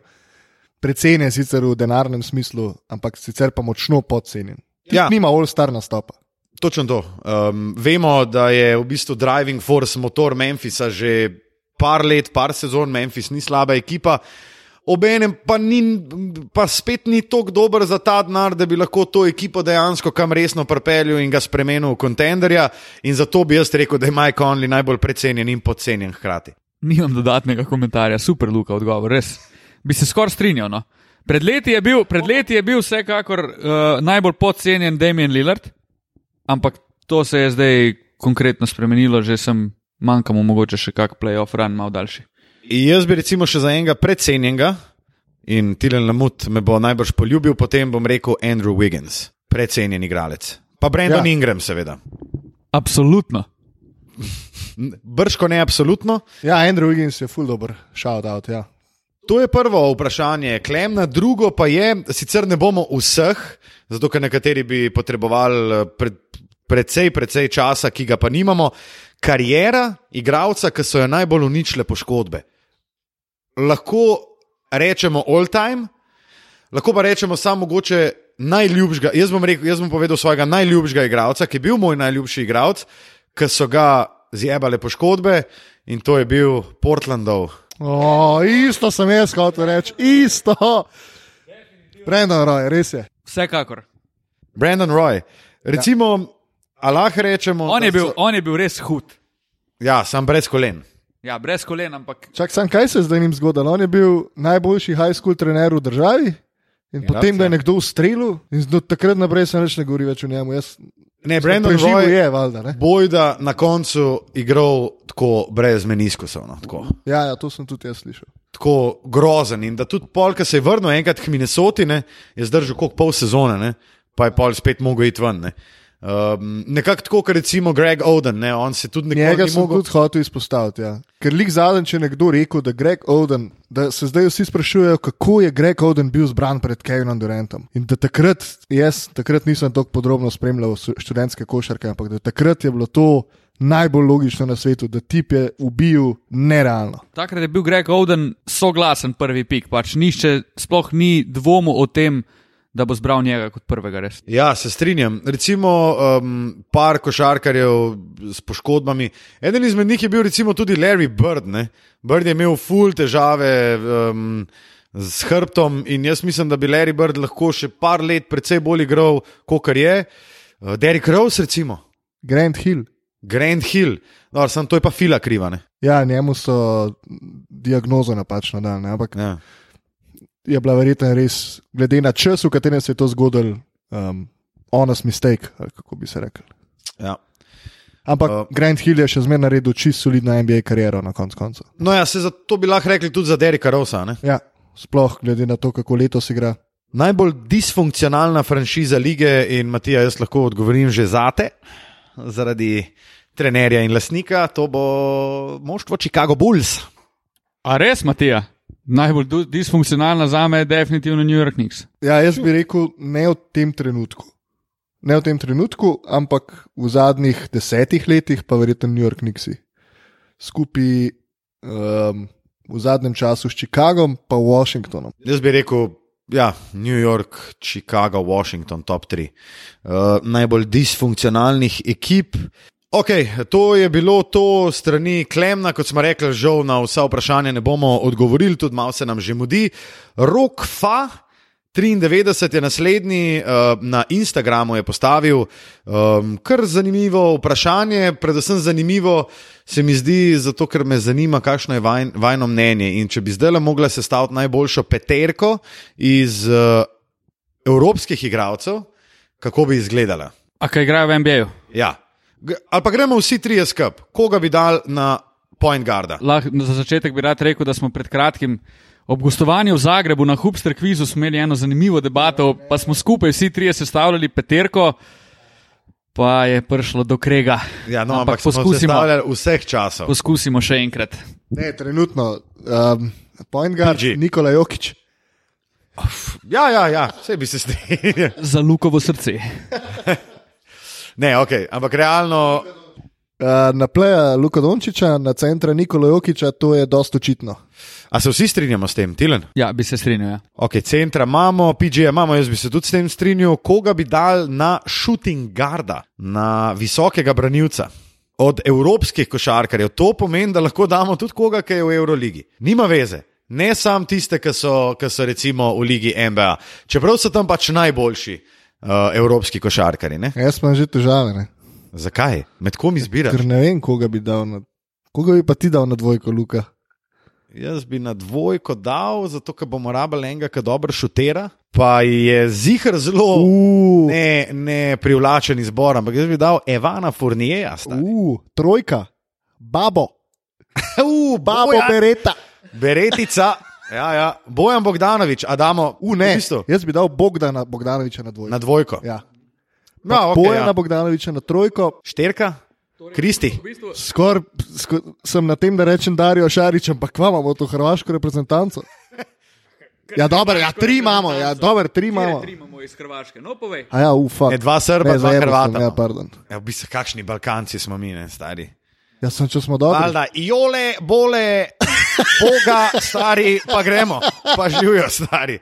precenjen sicer v denarnem smislu, ampak sicer pa močno podcenjen. Ja. Nima all-star nastopa. Točno to. Um, vemo, da je v bistvu driving force motor Memphisa že par let, par sezon. Memphis ni slaba ekipa. Obenem pa, ni, pa spet ni tako dober za ta denar, da bi lahko to ekipo dejansko kam resno pripeljal in ga spremenil v kontenderja. In zato bi jaz rekel, da je Mike Conley najbolj precenjen in podcenjen hkrati. Nimam dodatnega komentarja, super, Luka, odgovor, res. Bi se skoraj strinjal. No. Pred, leti bil, pred leti je bil vsekakor uh, najbolj podcenjen Damien Lillard, ampak to se je zdaj konkretno spremenilo, že sem manjkamo mogoče še kak playoff run malo daljši. Jaz bi recimo še za enega precenjenega in Tilen Lamut me bo najbrž poljubil, potem bom rekel Andrew Wiggins, precenjen igralec. Pa Brandon ja. Ingram, seveda. Absolutno. Brško ne absolutno. Ja, Andrew Wiggins je full dober, shout out. Ja. To je prvo vprašanje, Klemna, drugo pa je, sicer ne bomo vseh, zato ker nekateri bi potrebovali eh, pred, precej, precej časa, ki ga pa nimamo. Karijera igralca, ki so jo najbolj uničile poškodbe. Lahko rečemo all time, lahko pa rečemo samo mogoče najljubšega, jaz bom, rekel, jaz bom povedal svojega najljubšega igralca, ki je bil moj najljubši igralec, ki so ga zjebale poškodbe in to je bil Portlandov. O, isto sem jaz hotel reči, isto. Brendon Roy, res je. Vsekakor. Brandon Roy. Recimo, ja. Lahko rečemo. On je, da bil, so- on je bil res hud. Ja, sam brez kolen. Ja, brez kolen, ampak Čak, sam, kaj se je zdaj njim zgodilo? On je bil najboljši high school trener v državi. In Ja, potem ga je nekdo ustrelil, in od takrat naprej se nič ne govori več o njemu. Jaz, Ne, Brandon preživel Roy je, valjda. ne? Bojda na koncu igral tako brez meniskusov. No, tako. Ja, ja, to sem tudi jaz slišal. tako grozen. In da tudi pol, ki se je vrnil enkrat k Minnesoti, ne, je zdržal kot pol sezone, ne, pa je pol spet mogel iti ven. Ne. Um, nekako tako, kot recimo Greg Oden, ne, on se tudi nekaj Njega sem mogel. tudi hotel izpostaviti. Ja. Ker lik zadnjič, če je nekdo rekel, da, Greg Oden, da se zdaj vsi sprašujejo, kako je Greg Oden bil zbran pred Kevinom Durantom. In da takrat, jaz takrat nisem tako podrobno spremljal študentske košarke, ampak da takrat je bilo to najbolj logično na svetu, da tip je ubil nerealno. takrat je bil Greg Oden soglasen prvi pik. Pač nišče sploh ni dvomu o tem, da bo zbral njega kot prvega res. Ja, se strinjam. Recimo, um, par košarkarjev s poškodbami. Eden izmed njih je bil recimo tudi Larry Bird. Ne? Bird je imel ful težave um, s hrbtom in jaz mislim, da bi Larry Bird lahko še par let precej bolj igral, kot je. Uh, Derek Rose, recimo, Grand Hill. Grand Hill, no, sem to je pa fila kriva. Ne? Ja, njemu so diagnozo napačno dali, ne, ampak Ja. Je bila verjetno res, glede na čas, v katerem se je to zgodilo, um, honest mistake, kako bi se rekel. Ja. Ampak Uh, Grand Hill je še zmeraj naredil čisto solidno NBA kariero na koncu koncev. No, ja, se za to bi lahko rekli tudi za Dereka Rosa. Ne? Ja, sploh glede na to, kako letos igra. Najbolj disfunkcionalna franšiza lige, in Matija, jaz lahko odgovorim že zate, zaradi trenerja in lasnika, to bo moštvo Chicago Bulls. A res, Matija? Najbolj disfunkcionalna za me je definitivno New York Knicks. Ja, jaz bi rekel, ne v tem trenutku. Ne v tem trenutku, ampak v zadnjih desetih letih, pa verjetno New York Knicksi. Skupaj um, v zadnjem času s Chicagom, pa Washingtonom. Jaz bi rekel, ja, New York, Chicago, Washington, top 3. Uh, najbolj disfunkcionalnih ekip. Ok, to je bilo to strani Klemna, kot smo rekli, žal na vsa vprašanja ne bomo odgovorili, tudi malo se nam že mudi. Rok Fa. 93 je naslednji, uh, na Instagramu je postavil um, kar zanimivo vprašanje, predvsem zanimivo se mi zdi, zato ker me zanima, kakšno je vajn, vajno mnenje. In če bi zdaj le mogla sestaviti najboljšo peterko iz uh, evropskih igralcev, kako bi izgledala? A kaj igrajo v NBA-ju? Ja. Ali pa gremo vsi trije skup, koga bi dal na point guarda? Lah, za začetek bi rad rekel, da smo pred kratkim ob gostovanju v Zagrebu na Hubster kvizu smo imeli eno zanimivo debato, pa smo skupaj vsi trije sestavljali peterko, pa je prišlo do krega. Ja, no, ampak, ampak poskusimo, vseh časov. poskusimo še enkrat. Ne, trenutno, um, point guard, PG. Nikola Jokič. Ja, ja, ja, vse bi se strinjal. Za Lukovo srce. (laughs) Ne, ok, ampak realno. Uh, na pleja Luka Dončiča, na centra Nikola Jokiča, to je dosta očitno. A se vsi strinjamo s tem, Tilen? Ja, bi se strinjal. Ja. Ok, centra imamo, PG imamo, jaz bi se tudi s tem strinjal. Koga bi dal na shooting guarda, na visokega branilca? Od evropskih košarkarjev. To pomeni, da lahko damo tudi koga, ki je v Euroligi. Nima veze. Ne samo tiste, ki so, ki so recimo v Ligi NBA. Čeprav so tam pač najboljši uh, evropski košarkari. Ne? Jaz imam že težave, ne? Zakaj? Med kom izbiraš? ker ne vem, koga bi na. Koga bi pa ti dal na dvojko, Luka? Jaz bi na dvojko dal, zato ker bomo rabili enega, ki dobro šutera. Pa je zihar zelo Uh, ne, ne privlačen izbor, ampak jaz bi dal Evana Furnija. uh, trojka, babo, (laughs) Uh, babo Bojan, Bereta. Beretica. Ja, ja. Bojan Bogdanovič, a damo Uh, ne, v bistvu, jaz bi dal Bogdana Bogdanoviča na dvojko. na dvojko. Ja. No, Okay, okay, Bojana ja. Bogdanoviča na trojko. Šterka, Kristi. Skoraj skor, sem na tem, da rečem Darijo Šarič, ampak kva imamo to hrvaško reprezentanco. Ja, dobro, ja, tri imamo, ja, dobro, tri imamo. imamo iz Hrvaške. No, povej. A ja, ufa. Ne, dva Srba, dva Hrvata. Ja, no. pardon. Ja, v bistvu, kakšni Balkanci smo mi, ne, stari. Ja, sem, če smo dobri. Valjda, jole, bole, boga, stari, pa gremo, pa živijo, stari.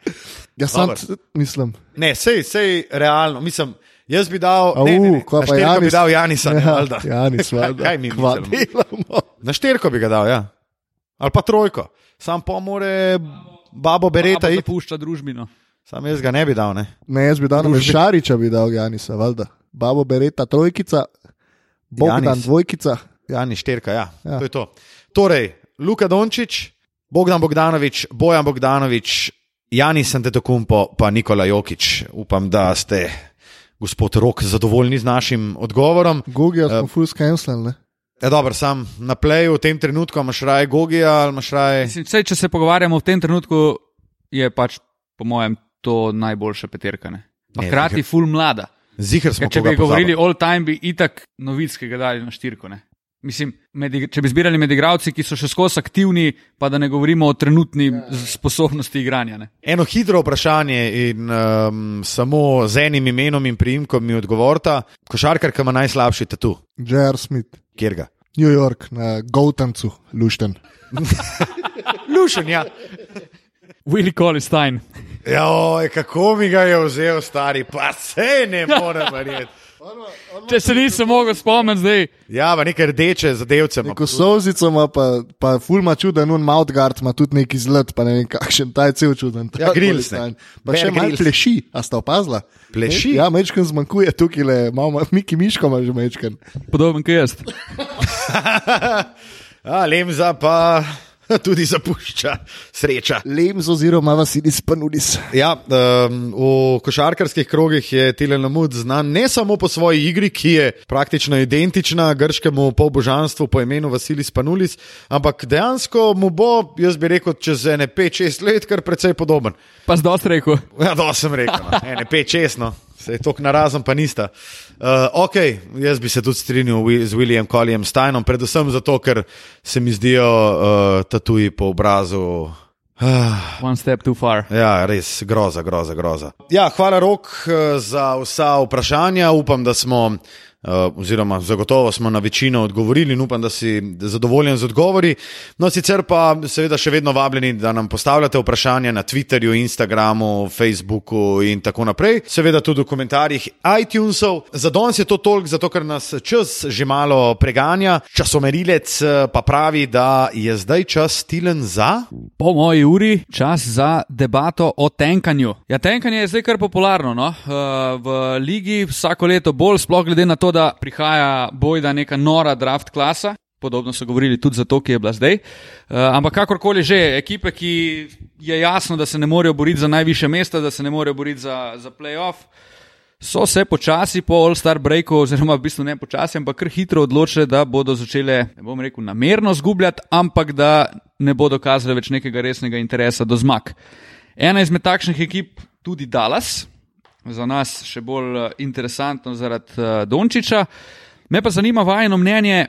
Ja, sam Dobro. mislim. Ne, sej, sej, realno. Mislim, jaz bi dal. Au, ne, ne, ne, na pa štirko bi Janis? dal Janisa. ne, Ja, valjda. Janis, (laughs) valjda. Kaj mi delamo? Na štirko bi ga dal, ja. Ali pa trojko. Sam pa more babo bereta iti. zapušča družbino. Sam jaz ga ne bi dal. Ne. Ne, jaz bi dal na Družbi- Šariča, bi dal Janisa, valjda. Babo Bereta, trojkica, Bogdan, Janis. dvojkica. Jani štirka, ja. Ja. To je to. Torej, Luka Dončić, Bogdan Bogdanovič, Bojan Bogdanovič, Janis Antetokounmpo, pa Nikola Jokič. Upam, da ste, gospod Rok, zadovoljni z našim odgovorom. Gogija smo full scancel, ne? Ja, dobro, sam na pleju v tem trenutku imaš raje Gogija ali imaš raje. Mislim, sej, če se pogovarjamo v tem trenutku, je pač po mojem to najboljša peterka. Ne? Pa Ne, hkrati full mlada. Zihar smo Ker če bi govorili all time, bi itak novickega dali na štirko. Ne? Mislim, med, če bi zbirali med igravci, ki so še skozi aktivni, pa da ne govorimo o trenutni Ja, sposobnosti igranja. Ne? Eno hitro vprašanje in um, samo z enim imenom in priimkom mi odgovorita. Košarkar, ki ima najslabši tatu, J.R. Smith, kjer ga? New York, na Gautancu, Lušten. (laughs) Lušen, ja. Willy Colistein. Ja, kako mi ga je vzel, stari, pa se ne morem verjeti. Če se nisem mogel spomniti zdaj, Ja, pa nekaj rdeče zadevce. ima. Ko sozico ima, pa, pa fulma čuden, un Mountgard ima tudi neki zlet, pa ne vem kakšen, ta je cel čuden. ta Ja, Grills, ne. Colistein. Pa še malo pleši, a sta opazila? Pleši? Ja, mečken zmanjkuje tukaj, le, malo Miki Miško ima že mečken. podoben kot jaz. (laughs) A, Lemza pa (laughs) tudi zapušča, sreča. Lems oziroma Vasilis Panulis. Ja, um, v košarkarskih krogih je Tilen Lamud znan ne samo po svoji igri, ki je praktično identična grškemu polbožanstvu po imenu Vasilis Panulis, ampak dejansko mu bo, jaz bi rekel, čez ene 5-6 let kar precej podoben. Pa zdaj rekel. Ja, to sem rekel, no. ene 5-6, no. se je tok narazen, pa nista. Uh, ok, jaz bi se tudi strinjal z William Collijem Steinom, predvsem zato, ker se mi zdijo uh, tatuji po obrazu. Uh, One step too far. Ja, res, groza, groza, groza. Ja, hvala, Rok, eh, za vsa vprašanja. Upam, da smo, eh, oziroma zagotovo smo na večino odgovorili in upam, da si zadovoljen z odgovori. No, sicer pa seveda še vedno vabljeni, da nam postavljate vprašanja na Twitterju, Instagramu, Facebooku in tako naprej. Seveda tudi v komentarjih iTunesov. Za danes je to toliko, zato ker nas čas že malo preganja. Časomerilec eh, pa pravi, da je zdaj čas stilen za. Po moji uri čas za debato o tenkanju. Ja, tenkanje je zdaj kar popularno. No? Eh, V ligi vsako leto bolj, sploh glede na to, da prihaja bojda neka nora draft klasa. Podobno so govorili tudi za to, ki je bila zdaj. Uh, ampak kakorkoli že, ekipe, ki je jasno, da se ne morejo boriti za najviše mesta, da se ne morejo boriti za, za playoff, so se počasi po All-Star breaku, oziroma v bistvu ne počasi, ampak kar hitro odločile, da bodo začele, ne bom rekel, namerno zgubljati, ampak da ne bodo kazale več nekega resnega interesa do zmag. Ena izmed takšnih ekip, tudi Dallas, za nas še bolj eh, interesantno zaradi uh, Dončiča. Me pa zanima vajeno mnenje.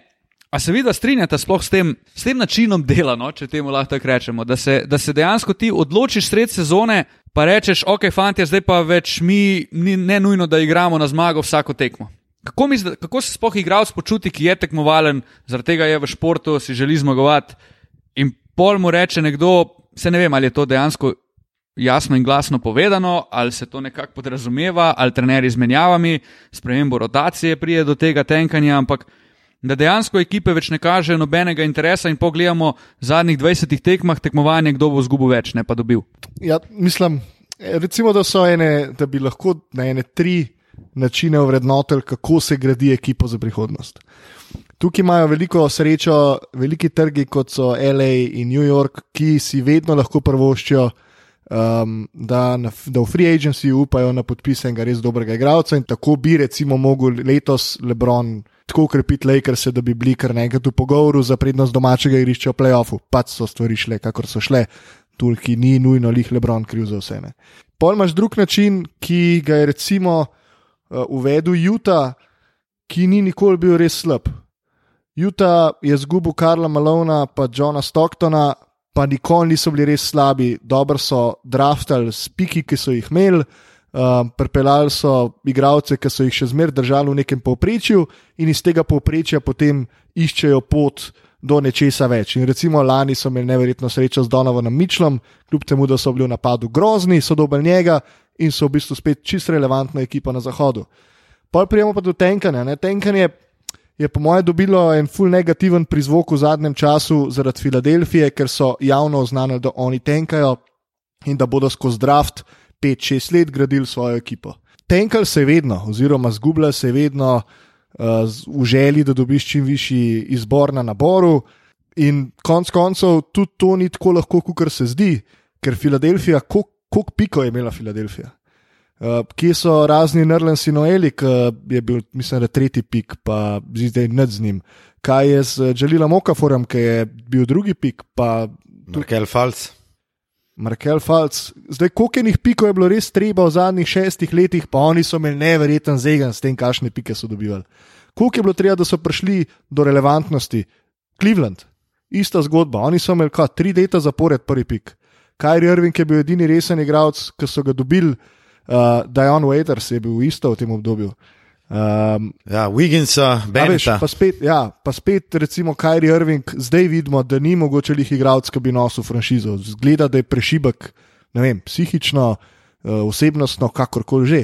A se vidi, da strinjate sploh s tem, s tem načinom dela, no, če temu lahko tako rečemo, da se, da se dejansko ti odločiš sred sezone, pa rečeš, ok, fanti, zdaj pa več mi ni ne nujno, da igramo na zmago vsako tekmo. Kako, misli, kako se sploh igralec počuti, ki je tekmovalen, zaradi tega je v športu, si želi zmagovati in pol mu reče nekdo, se ne vem, ali je to dejansko jasno in glasno povedano, ali se to nekako podrazumeva, ali trener izmenjavami, spremembo rotacije prije do tega tenkanja, ampak da dejansko ekipe več ne kažejo nobenega interesa in pogledamo v zadnjih 20 tekmah tekmovanja, kdo bo zgubil več, ne pa dobil. Ja, mislim, recimo, da ene, da bi lahko na ene tri načine ovrednotili, kako se gradi ekipo za prihodnost. Tukaj imajo veliko srečo, veliki trgi, kot so LA in New York, ki si vedno lahko prvoščijo, um, da, na, da v free agency upajo na podpis enega res dobrega igralca in tako bi recimo mogel letos Lebron tako ukrepiti Lakers, da bi bili kar nekaj v pogovoru za prednost domačega igrišča v playoffu. Pač so stvari šle, kakor so šle. Turki ni nujno lih Lebron kriv za vse. Ne. Pol imaš drug način, ki ga je recimo uh, uvedel Utah, ki ni nikoli bil res slab. Utah je zgubil Karla Malona pa Johna Stocktona, pa nikoli niso bili res slabi. Dobro so draftali spiki, ki so jih imeli, uh, pripeljali so igralce, ki so jih še zmeraj držali v nekem povprečju in iz tega povprečja potem iščejo pot do nečesa več. In recimo lani so imeli neverjetno srečo z Donovanom Mičlom, kljub temu, da so bili v napadu grozni, so dobili njega in so v bistvu spet čist relevantna ekipa na zahodu. Pa prijemo pa do tenkanja. Ne? Tenkanje je po mojem dobilo en full negativen prizvok v zadnjem času zaradi Filadelfije, ker so javno oznanili, da oni tenkajo in da bodo skozi draft 5-6 let gradili svojo ekipo. Tenkal se vedno, oziroma zgublja se vedno uh, v želji, da dobiš čim višji izbor na naboru. In konec koncev tudi to ni tako lahko, kot se zdi, ker Filadelfija, koliko piko je imela Filadelfija. Uh, kje so razni Nerlens in Noeli, ki je bil, mislim, da tretji pik, pa zdaj ne z njim. Kaj je z Želilom Okaforem, ki je bil drugi pik, pa Markel Falc. Markel Falc. Zdaj, koliko enih pikov je bilo res treba v zadnjih šestih letih, pa oni so imeli neverjeten zegen s tem, kakšne pike so dobivali. Koliko je bilo treba, da so prišli do relevantnosti? Cleveland, ista zgodba. Oni so imeli kaj, tri leta zapored prvi pik. Kyrie Irving je bil edini resen igralec, ki so ga dobili uh, Dion Waiters je bil isto v tem obdobju. Um, ja, Wigginsa, Benita. Pa spet, ja, pa spet, recimo, Kyrie Irving, zdaj vidimo, da ni mogoče jih igralec, ki bi nosil franšizo. Zgleda, da je prešibek, ne vem, psihično, uh, osebnostno, kakorkoli že.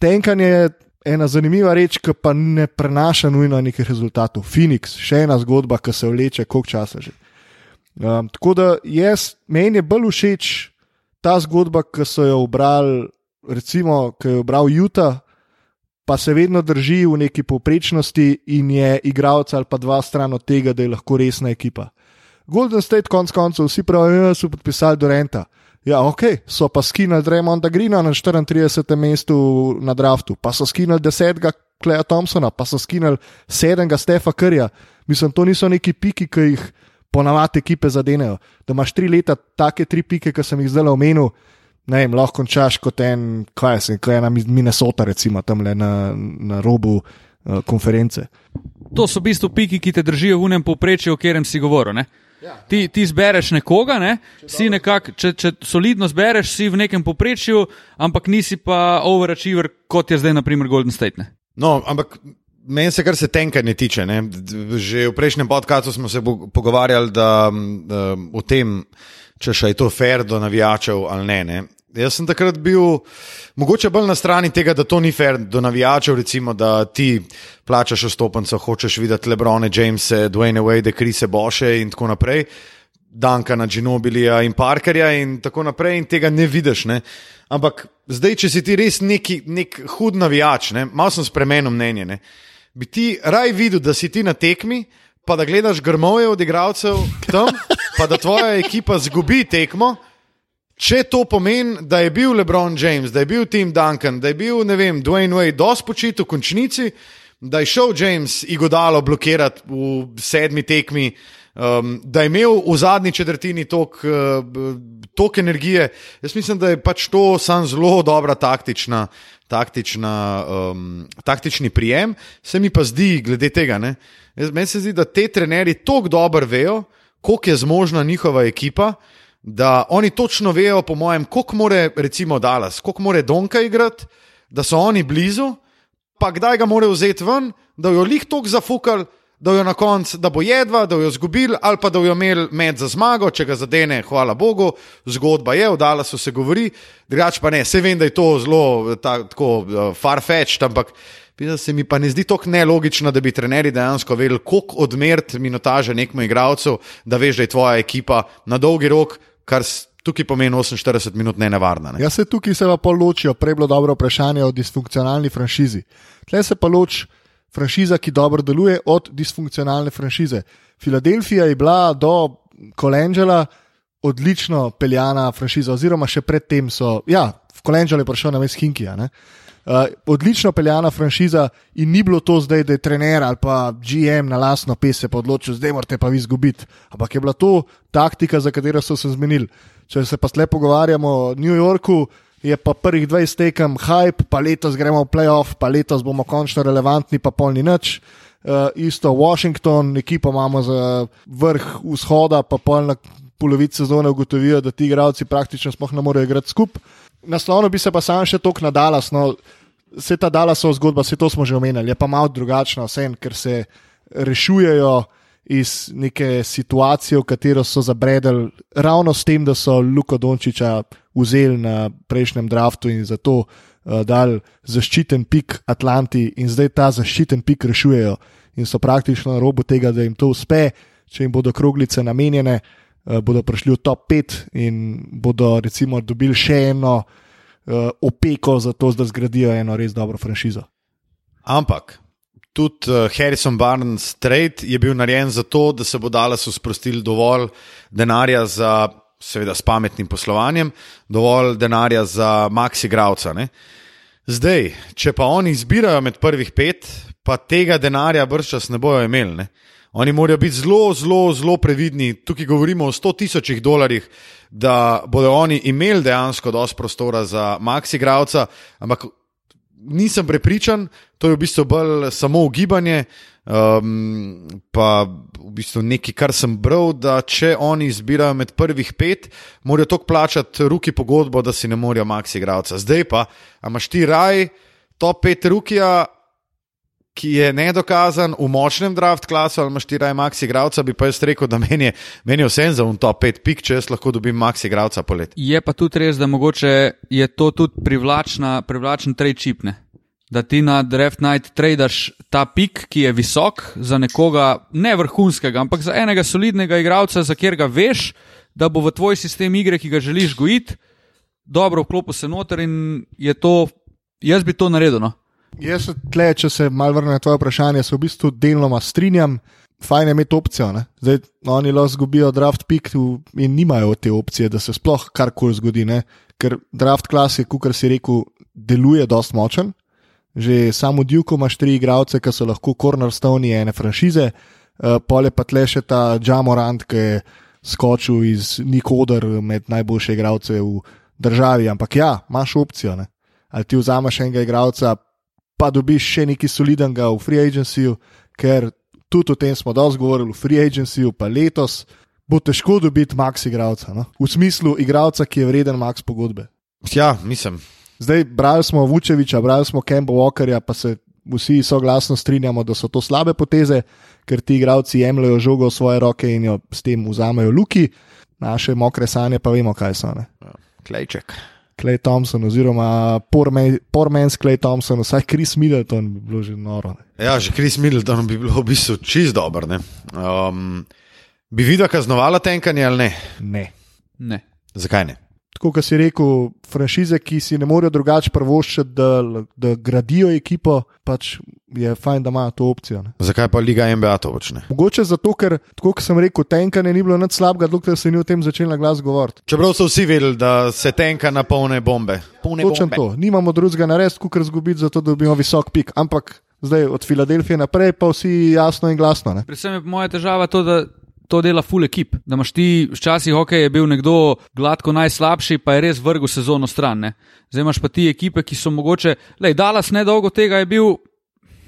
Tenkanje je ena zanimiva reč, ki pa ne prenaša nujno nekih rezultatov. Phoenix, še ena zgodba, ki se vleče, koliko časa že. Um, tako da jaz, meni je bolj všeč ta zgodba, ki so jo obrali recimo, ki je obral Juta, pa se vedno drži v neki povprečnosti in je igralec ali pa dva stran od tega, da je lahko resna ekipa. Golden State, konc koncev, vsi pravijo, da so podpisali Dorenta. Ja, ok, so pa skinili Draymonda Greena na 34. mestu na draftu, pa so skinili 10. Kleja Thompsona, pa so skinili 7. Stefa Krja. Mislim, to niso neki piki, ki jih ponavadi ekipe zadenejo. Da imaš tri leta take tri pike, ki sem jih zdaj omenil, ne vem, lahko končaš kot en, kaj se, kot ena Minnesota, recimo tam le na, na robu uh, konference. To so v bistvu piki, ki te držijo v unem povprečju, o katerem si govoril. Ja. Ti, ti zbereš nekoga, ne? če, nekak, če, če solidno zbereš, si v nekem povprečju, ampak nisi pa overachiever, kot je zdaj, naprimer, Golden State. Ne? No, ampak meni se kar se tenka ne tiče. Ne? Že v prejšnjem podkastu smo se pogovarjali da, da, o tem, če še je to fair do navijačev ali ne. ne? Jaz sem takrat bil mogoče bolj na strani tega, da to ni fair do navijačev, recimo, da ti plačaš vstopnico, hočeš videti Lebrone, Jamese, Dwayne Wade, Krise Boše in tako naprej, Danka na Ginobilija in Parkerja in tako naprej in tega ne vidiš. Ne? Ampak zdaj, če si ti res neki, nek hud navijač, ne? malo sem spremenil mnenje, ne? bi ti raj videl, da si ti na tekmi, pa da gledaš grmoje od igralcev tam, pa da tvoja ekipa zgubi tekmo. Če to pomeni, da je bil LeBron James, da je bil Tim Duncan, da je bil, ne vem, Dwayne Wade, dosti počit v končnici, da je šel James Igodalo blokirati v sedmi tekmi, um, da je imel v zadnji četrtini tok, uh, tok energije. Jaz mislim, da je pač to sam zelo dobra taktična, taktična, um, taktični prijem. Se mi pa zdi, glede tega, meni se zdi, da te trenerji tako dobro vejo, koliko je zmožna njihova ekipa da oni točno vejo, po mojem, koliko more, recimo, Dallas, koliko more Donka igrati, da so oni blizu, pa kdaj ga morajo vzeti ven, da jo lih tok zafukali, da jo na koncu, da bo jedva, da jo izgubili, ali pa da jo imeli med za zmago, če ga zadene, hvala Bogu, zgodba je, v Dallasu se govori, drugač pa ne, se vem, da je to zelo ta, tako uh, farfetched, ampak. Se mi pa ne zdi tako nelogično, da bi trenerji dejansko vedeli, koliko odmeriti minutaže nekmu igralcu, da veš, da je tvoja ekipa na dolgi rok kar tukaj pomeni 48 minut ne nevarna. Ne? Ja, se tukaj se pa ločijo, prej bilo dobro vprašanje o disfunkcionalni franšizi. Tle se pa loči franšiza, ki dobro deluje, od disfunkcionalne franšize. Filadelfija je bila do Kolendžela odlično peljana franšiza, oziroma še predtem so, ja, v Kolendželu je prišel na mestu Hinkija. Uh, odlično peljana franšiza in ni bilo to zdaj, da je trener ali pa GM na lasno pese odločil, zdaj morate pa vi izgubiti. Ampak je bila to taktika, za katero so se zmenili. Če se pa zdaj pogovarjamo o New Yorku, je pa prvih 20 tekem hype, pa letos gremo v playoff, pa letos bomo končno relevantni, pa polni nič. Uh, isto Washington, ekipo imamo za vrh vzhoda, pa polna polovica sezone ugotovijo, da ti igralci praktično sploh ne morejo igrati skupaj. Naslovno bi se pa sam še tok nadala. No, vse ta dala so zgodba, vse to smo že omenjali, je pa malo drugačna, vse, ker se rešujejo iz neke situacije, v katero so zabredali, ravno s tem, da so Luko Dončiča vzeli na prejšnjem draftu in zato uh, dal zaščiten pik Atlanti, in zdaj ta zaščiten pik rešujejo in so praktično na robu tega, da jim to uspe, če jim bodo kroglice namenjene, uh, bodo prišli v top 5 in bodo recimo dobili še eno uh, opeko za to, da zgradijo eno res dobro franšizo. Ampak tudi uh, Harrison Barnes trade je bil narejen zato, da se bo Dallasu sprostili dovolj denarja za, seveda, s pametnim poslovanjem, dovolj denarja za maxi gravca. Ne? Zdaj, če pa oni izbirajo med prvih pet, pa tega denarja brščas ne bojo imeli. Ne? Oni morajo biti zelo, zelo, zelo previdni. Tukaj govorimo o 100 tisočih dolarjih, da bodo oni imeli dejansko dosti prostora za maxi gravca, ampak nisem prepričan, to je v bistvu bolj samo ugibanje. Um, pa v bistvu nekaj, kar sem bral, da če oni izbirajo med prvih pet, morajo to plačati ruki pogodbo, da si ne morejo maxi igralca. Zdaj pa, imaš ti raj, top pet rukija, ki je nedokazan v močnem draft klasu, ali imaš ti raj maxi igralca, bi pa jaz rekel, da meni je, meni je vse za un top pet pik, če jaz lahko dobim maxi igralca polet. Je pa tudi res, da mogoče je to tudi privlačna, privlačen trade chip. Ne? Da ti na Draft Night tradaš ta pik, ki je visok za nekoga, ne vrhunskega, ampak za enega solidnega igralca, za katerega veš, da bo v tvoj sistem igre, ki ga želiš gojiti, dobro vklopil se noter in je to, jaz bi to naredil. No? Jaz se tle, če se malo vrnem na tvoje vprašanje, se v bistvu deloma strinjam. Fajn je imeti opcijo. Ne? Zdaj, oni lahko zgubijo draft pick in nimajo te opcije, da se sploh karkoli zgodi. Ne? Ker draft klas je, kot si rekel, deluje dost močen. Že samo Duke imaš tri igralce, ki so lahko cornerstone ene franšize, uh, pole pa tle še ta Jamorant, ki je skočil iz Nikodar med najboljše igralce v državi. Ampak ja, imaš opcijo. Ne? Ali ti vzameš enega igralca, pa dobiš še nekaj solidnega v free agencyju, ker tudi o tem smo dosti govorili v free agencyju, pa letos bo težko dobiti max igralca. No? V smislu igralca, ki je vreden max pogodbe. Ja, mislim. Zdaj, brali smo Vučeviča, brali smo Kemba Walkerja, pa se vsi soglasno strinjamo, da so to slabe poteze, ker ti igravci jemljajo žogo v svoje roke in jo s tem vzamejo luki, naše mokre sanje pa vemo, kaj so. Ne? Klejček. Clay Thompson, oziroma Pormans Clay Thompson, vsaj Chris Middleton bi bilo že noro. Ne? Ja, že Chris Middleton bi bilo v bistvu čist dober. Um, bi videl kaznovala tenkanje ali ne? Ne. Ne. Zakaj ne? tako kot si rekel, franšize, ki si ne morejo drugače prvoščiti, da, da gradijo ekipo, pač je fajn, da imajo to opcijo. Ne. Zakaj pa Liga MBA to počne? Mogoče zato, ker, kot sem rekel, tenkanje ni bilo nič slabega, dokler se ni o tem začel na glas govoriti. Čeprav so vsi vedeli, da se tenka na polne bombe. Polne Točno bombe. to, nimamo drugega narediti, kot razgubiti, zato da dobimo visok pik. Ampak zdaj od Filadelfije naprej pa vsi jasno in glasno. Ne. Predvsem je moja težava to, da to dela full ekip. Da imaš ti, včasih hokej je bil nekdo gladko najslabši, pa je res vrgel sezono stran. Ne? Zdaj imaš pa ti ekipe, ki so mogoče, le Dallas nedolgo tega je bil,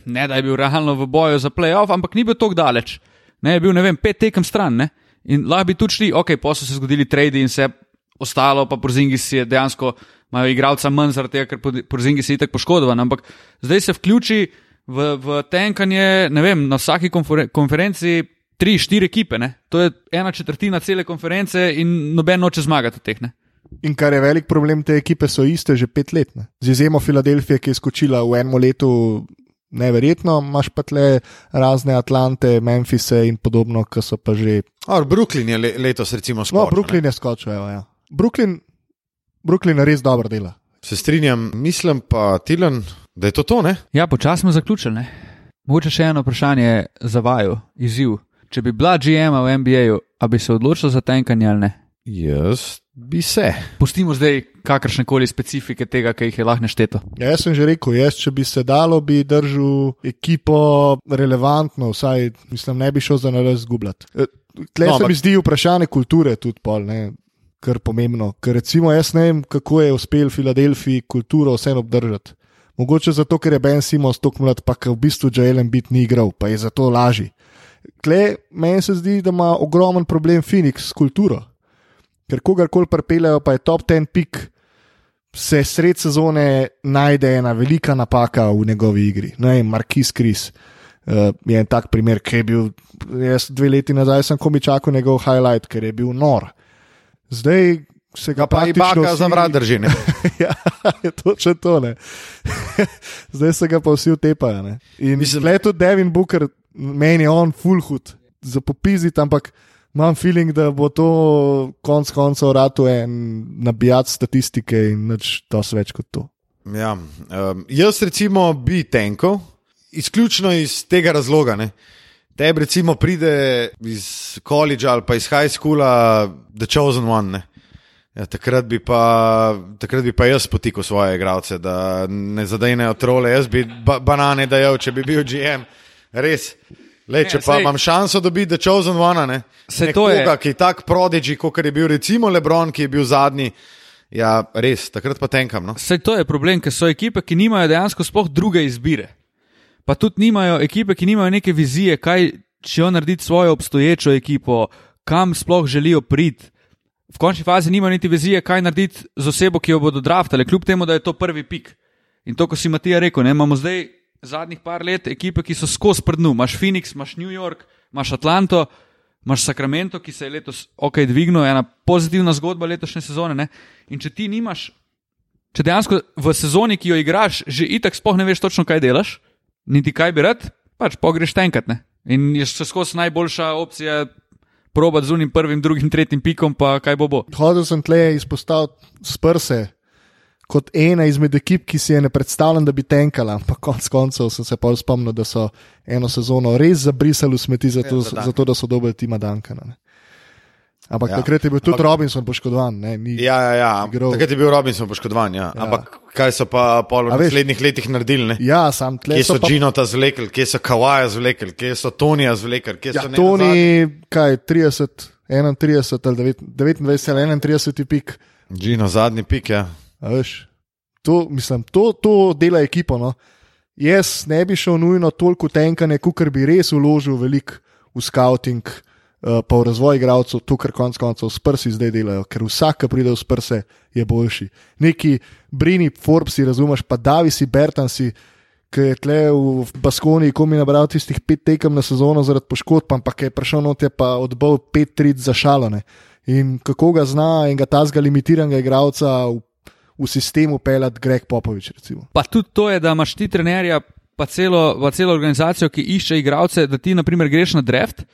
ne da je bil realno v boju za playoff, ampak ni bil tako daleč. Ne, je bil, ne vem, pet tekem stran. Ne? In lahko bi tudi šli, ok, pa so se zgodili trade in se ostalo, pa Porzingis je dejansko, imajo igralca manj zaradi tega, ker Porzingis je tako poškodovan. Ampak zdaj se vključi v, v tenkanje, ne vem, na vsaki konferen konferenci tri, štiri ekipe, ne? to je ena četrtina cele konference in noben noče zmagati teh. Ne? In kar je velik problem, te ekipe so iste že pet let. Ne? Z izjemo Filadelfije, ki je skočila v enem letu, neverjetno, imaš pa tle razne Atlante, Memphise in podobno, ki so pa že. Or, Brooklyn je le, letos recimo skočil. No, Brooklyn je skočil, ja. Brooklyn, Brooklyn je res dobro dela. Se strinjam, mislim pa, Tilan, da je to to, ne? Ja, počasi smo zaključili. Mogoče še eno vprašanje za vaju, izziv. Če bi bila GM v NBA-ju, a bi se odločila za tenkanje ali ne? Jaz bi se. Pustimo zdaj kakršne koli specifike tega, ki jih je lahko nešteto. Ja, jaz sem že rekel, jaz, če bi se dalo, bi držal ekipo relevantno, vsaj mislim, ne bi šel za nares zgubljati. Tle no, se mi zdi vprašanje kulture tudi pol, ne, kar pomembno. Ker recimo jaz ne vem, kako je uspel Filadelfiji kulturo vseeno obdržati. Mogoče zato, ker je Ben Simons tako mlad, pa v bistvu Jalen Beat ni igral, pa je zato lažji. Tle, meni se zdi, da ima ogromen problem Phoenix s kulturo. Ker kogarkoli pripeljejo, pa je top ten pik, se sred sezone najde ena velika napaka v njegovi igri. Ne Markis Kris. Uh, je en tak primer, ki je bil, jaz dve leti nazaj sem komi čakal njegov highlight, ker je bil nor. Zdaj se ga Pa i praktično baka vsi- za vrat drži. (laughs) ja, je točno to. Ne. (laughs) Zdaj se ga pa vsi utepajo. ne. In Mislim- je tudi Devin Booker, meni je on full hud, za popiziti, ampak imam feeling, da bo to konc koncev ratu en nabijat statistike in nič dosti več kot to. Ja, um, jaz recimo bi tenkal, izključno iz tega razloga. Ne. Tebi recimo pride iz koledža ali pa iz high schoola The Chosen One. Ne. Ja, takrat, bi pa, takrat bi pa jaz potikal svoje igralce, da ne zadejnejo trole. Jaz bi ba banane dajal, če bi bil GM. Res. Le, Ne, če pa sej- imam šanso dobiti The Chosen One, ne, Sej to je- nekoga, ki je tak prodigy, kot je bil recimo Lebron, ki je bil zadnji. Ja, res, takrat pa tenkam. No. Vse to je problem, ker so ekipe, ki nimajo dejansko sploh druge izbire. Pa tudi nimajo ekipe, ki nimajo neke vizije, kaj če narediti svojo obstoječo ekipo, kam sploh želijo priti. V končni fazi nimajo niti vizije, kaj narediti z osebo, ki jo bodo draftali, kljub temu, da je to prvi pik. In to, ko si Matija rekel, ne, imamo zdaj zadnjih par let ekipe, ki so skozi prdnu. Imaš Phoenix, imaš New York, imaš Atlanto, imaš Sacramento, ki se je letos ok dvignil, ena pozitivna zgodba letošnje sezone. Ne? In če ti nimaš Če dejansko v sezoni, ki jo igraš, že itak sploh ne veš točno, kaj delaš, niti kaj bi rad, pač pogreš tenkrat. Ne? In je še skozi najboljša opcija probat z unim prvim, drugim, tretjim pikom, pa kaj bo bo. Hodil sem tle izpostaviti sprse kot ena izmed ekip, ki si je ne predstavljam, da bi tenkala, ampak konec koncev sem se pa spomnil, da so eno sezono res zabrisali v smeti, zato, Ja, za zato da so dobili tima Dankana. Ne. Ampak Ja. takrat je bil tudi Ampak- Robinson poškodovan. Ne, ni, Ja, ja, ja. igral. takrat je bil Robinson poškodovan. Ja. Ja. Ampak kaj so pa pol v A veš- naslednjih letih naredili? Ne? ja sam tle Kje so so pa Džinota zvlekli, kje so Kawaja zvlekli, kje so Tonija zvlekli, kje Ja, so to nenazadnje- ni kaj 30, 31 ali 9 29 ali 31 pik. Džino, zadnji pik. Ja. Veš, To, mislim, to, to dela ekipo. No. Jaz ne bi šel nujno toliko tenkanje, kot bi res vložil veliko v scouting, uh, pa v razvoj igralcev, to, kar konec koncev s prsi zdaj delajo, ker vsak, ki pride v prse, je boljši. Neki Brini, Forbesi, razumeš, pa Davisi, Bertansi, ki je tle v Baskoniji, ko mi nabral tistih pet tekem na sezono zaradi poškodb, ampak je prišel not je pa odbal pet trit za šalone. In kako ga zna in ga tazga limitiranega igralca v, v sistemu pelati Greg Popovič. Recimo. Pa tudi to je, da imaš ti trenerja, pa celo, pa celo organizacijo, ki išče igralce, da ti, na primer, greš na draft.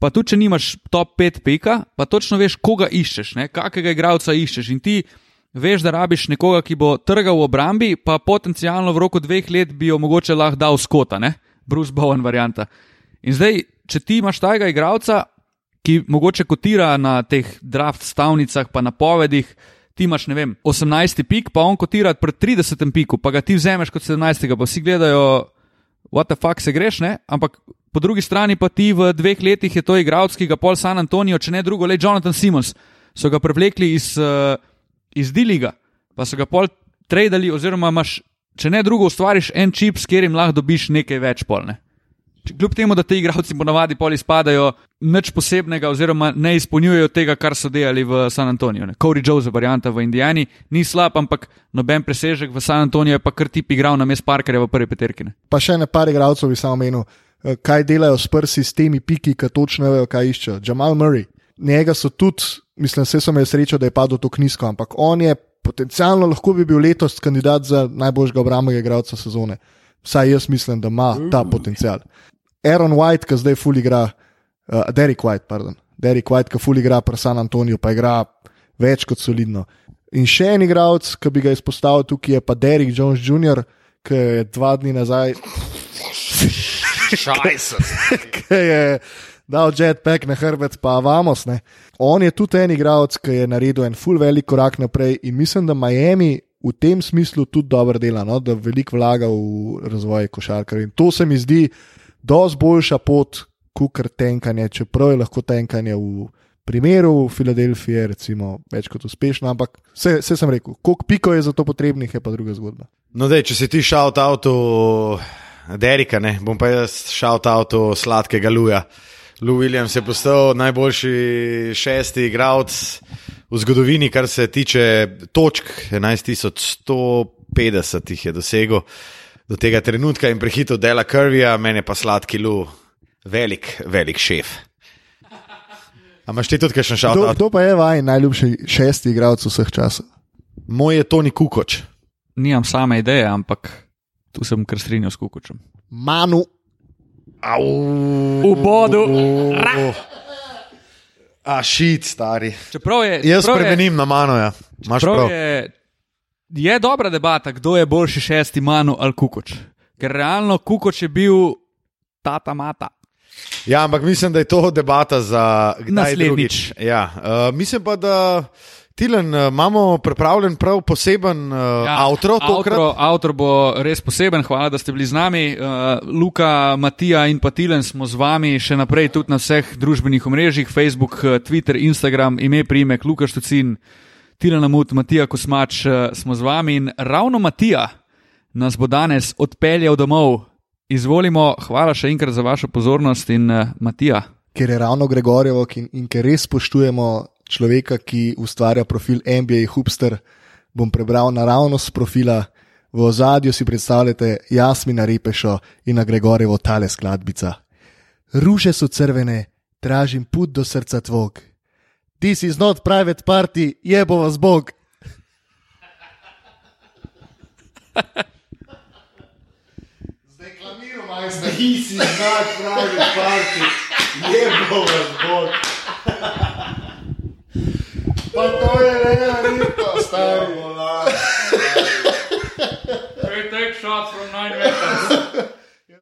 Pa tudi, če nimaš top 5 pika, pa točno veš, koga iščeš, ne? kakega igralca iščeš. In ti veš, da rabiš nekoga, ki bo trgal v obrambi, pa potencialno v roku dveh let bi jo mogoče lahko dal skota, ne? Bruce Bowen varianta. In zdaj, če ti imaš tajega igralca, ki mogoče kotira na teh draft stavnicah, pa na povedih, ti imaš, ne vem, 18 pik, pa on kotira pred 30 piku, pa ga ti vzameš kot 17, pa vsi gledajo, what the fuck se greš, ne? Ampak po drugi strani pa ti v dveh letih je to igralec, ki ga pol San Antonijo, če ne drugo, le Jonathan Simons, so ga prevlekli iz, uh, iz D-liga, pa so ga pol tradali, oziroma imaš, če ne drugo, ustvariš en čip, s katerim lahko dobiš nekaj več polne. Kljub temu, da ti igralci ponavadi pol izpadajo nič posebnega, oziroma ne izpolnjujejo tega, kar so delali v San Antoniju. ne. Corey Joseph, varianta v Indijani, ni slab, ampak noben presežek v San Antoniju je pa kar tip igral na mest Parkerja v prvi peterki. ne. Pa še ne par igralcev bi samo menil, eh, kaj delajo s prsi s temi piki, ki točno vejo, kaj iščejo. Jamal Murray, njega so tudi, mislim, vse so imeli srečo, da je padel tako nizko, ampak on je potencialno lahko bi bil letos kandidat za najboljšega obrambnega igralca sezone. Vsaj jaz mislim, da ima ta potencial. Aaron White, ki zdaj ful igra, uh, Derek White, pardon. Derek White, ki ful igra pri San Antoniju, pa igra več kot solidno. In še en igralec, ki bi ga izpostavil tukaj, je pa Derek Jones Jr., ki je dva dni nazaj (laughs) ki je dal jetpack na hrbet, pa vamos. Ne. On je tudi en igralec, ki je naredil en full velik korak naprej in mislim, da Miami v tem smislu tudi dobro dela, no, da veliko vlaga v razvoj košarkarjev. In to se mi zdi dosti boljša pot, kot tenkanje, čeprav je lahko tenkanje v primeru Filadelfije, recimo, več kot uspešno, ampak vse, vse sem rekel, koliko piko je za to potrebnih, je pa druga zgodba. No, dej, če si ti šel avto Derika, ne, bom pa jaz šel avto sladkega Luja. Lou Williams je postal najboljši šesti igralec v zgodovini, kar se tiče točk, 11.150 jih je dosegel. Do tega trenutka in prehitil Dela Krvija, meni pa sladki lu, velik, velik šef. A imaš ti tudi kakšen Kdo, šalot? kdo pa je vaj najljubši šesti igralec vseh časov? Moj je Toni Kukoč. Nimam same ideje, ampak tu sem kar strinjal s Kukočem. Manu. Au, V bodu. A šit, stari. Čeprav je, Jaz čeprav je- spremenim na mano, ja. Imaš Prav prav. je, je dobra debata, kdo je boljši šesti manu ali kukoč. Ker realno kukoč je bil tata mata. Ja, ampak mislim, da je to debata za Naslednjič. Ja, uh, mislim pa, da Tilen uh, imamo pripravljen prav poseben uh, ja. Avtor, avtor bo res poseben, hvala, da ste bili z nami. Uh, Luka, Matija in pa Tilen smo z vami še naprej tudi na vseh družbenih omrežjih, Facebook, eh, Twitter, Instagram, ime, primek, Luka Štucin, Tilen Amut, Matija Kosmač uh, smo z vami in ravno Matija nas bo danes odpeljal domov. Izvolimo, hvala še enkrat za vašo pozornost in uh, Matija. ker je ravno Gregorjevo in, in ker res spoštujemo človeka, ki ustvarja profil NBA Hubster, bom prebral naravnost profila. V ozadju si predstavljate Jasmina Repešo in na Gregorjevo tale skladbica. Ruže so crvene, tražim put do srca tvog. This is not private party, jebo vas Bog. Zdaj klamiram, majster. This is not private party, jebo vas Bog. Pa to je ne, ripa, stari. Take shots from nine meters.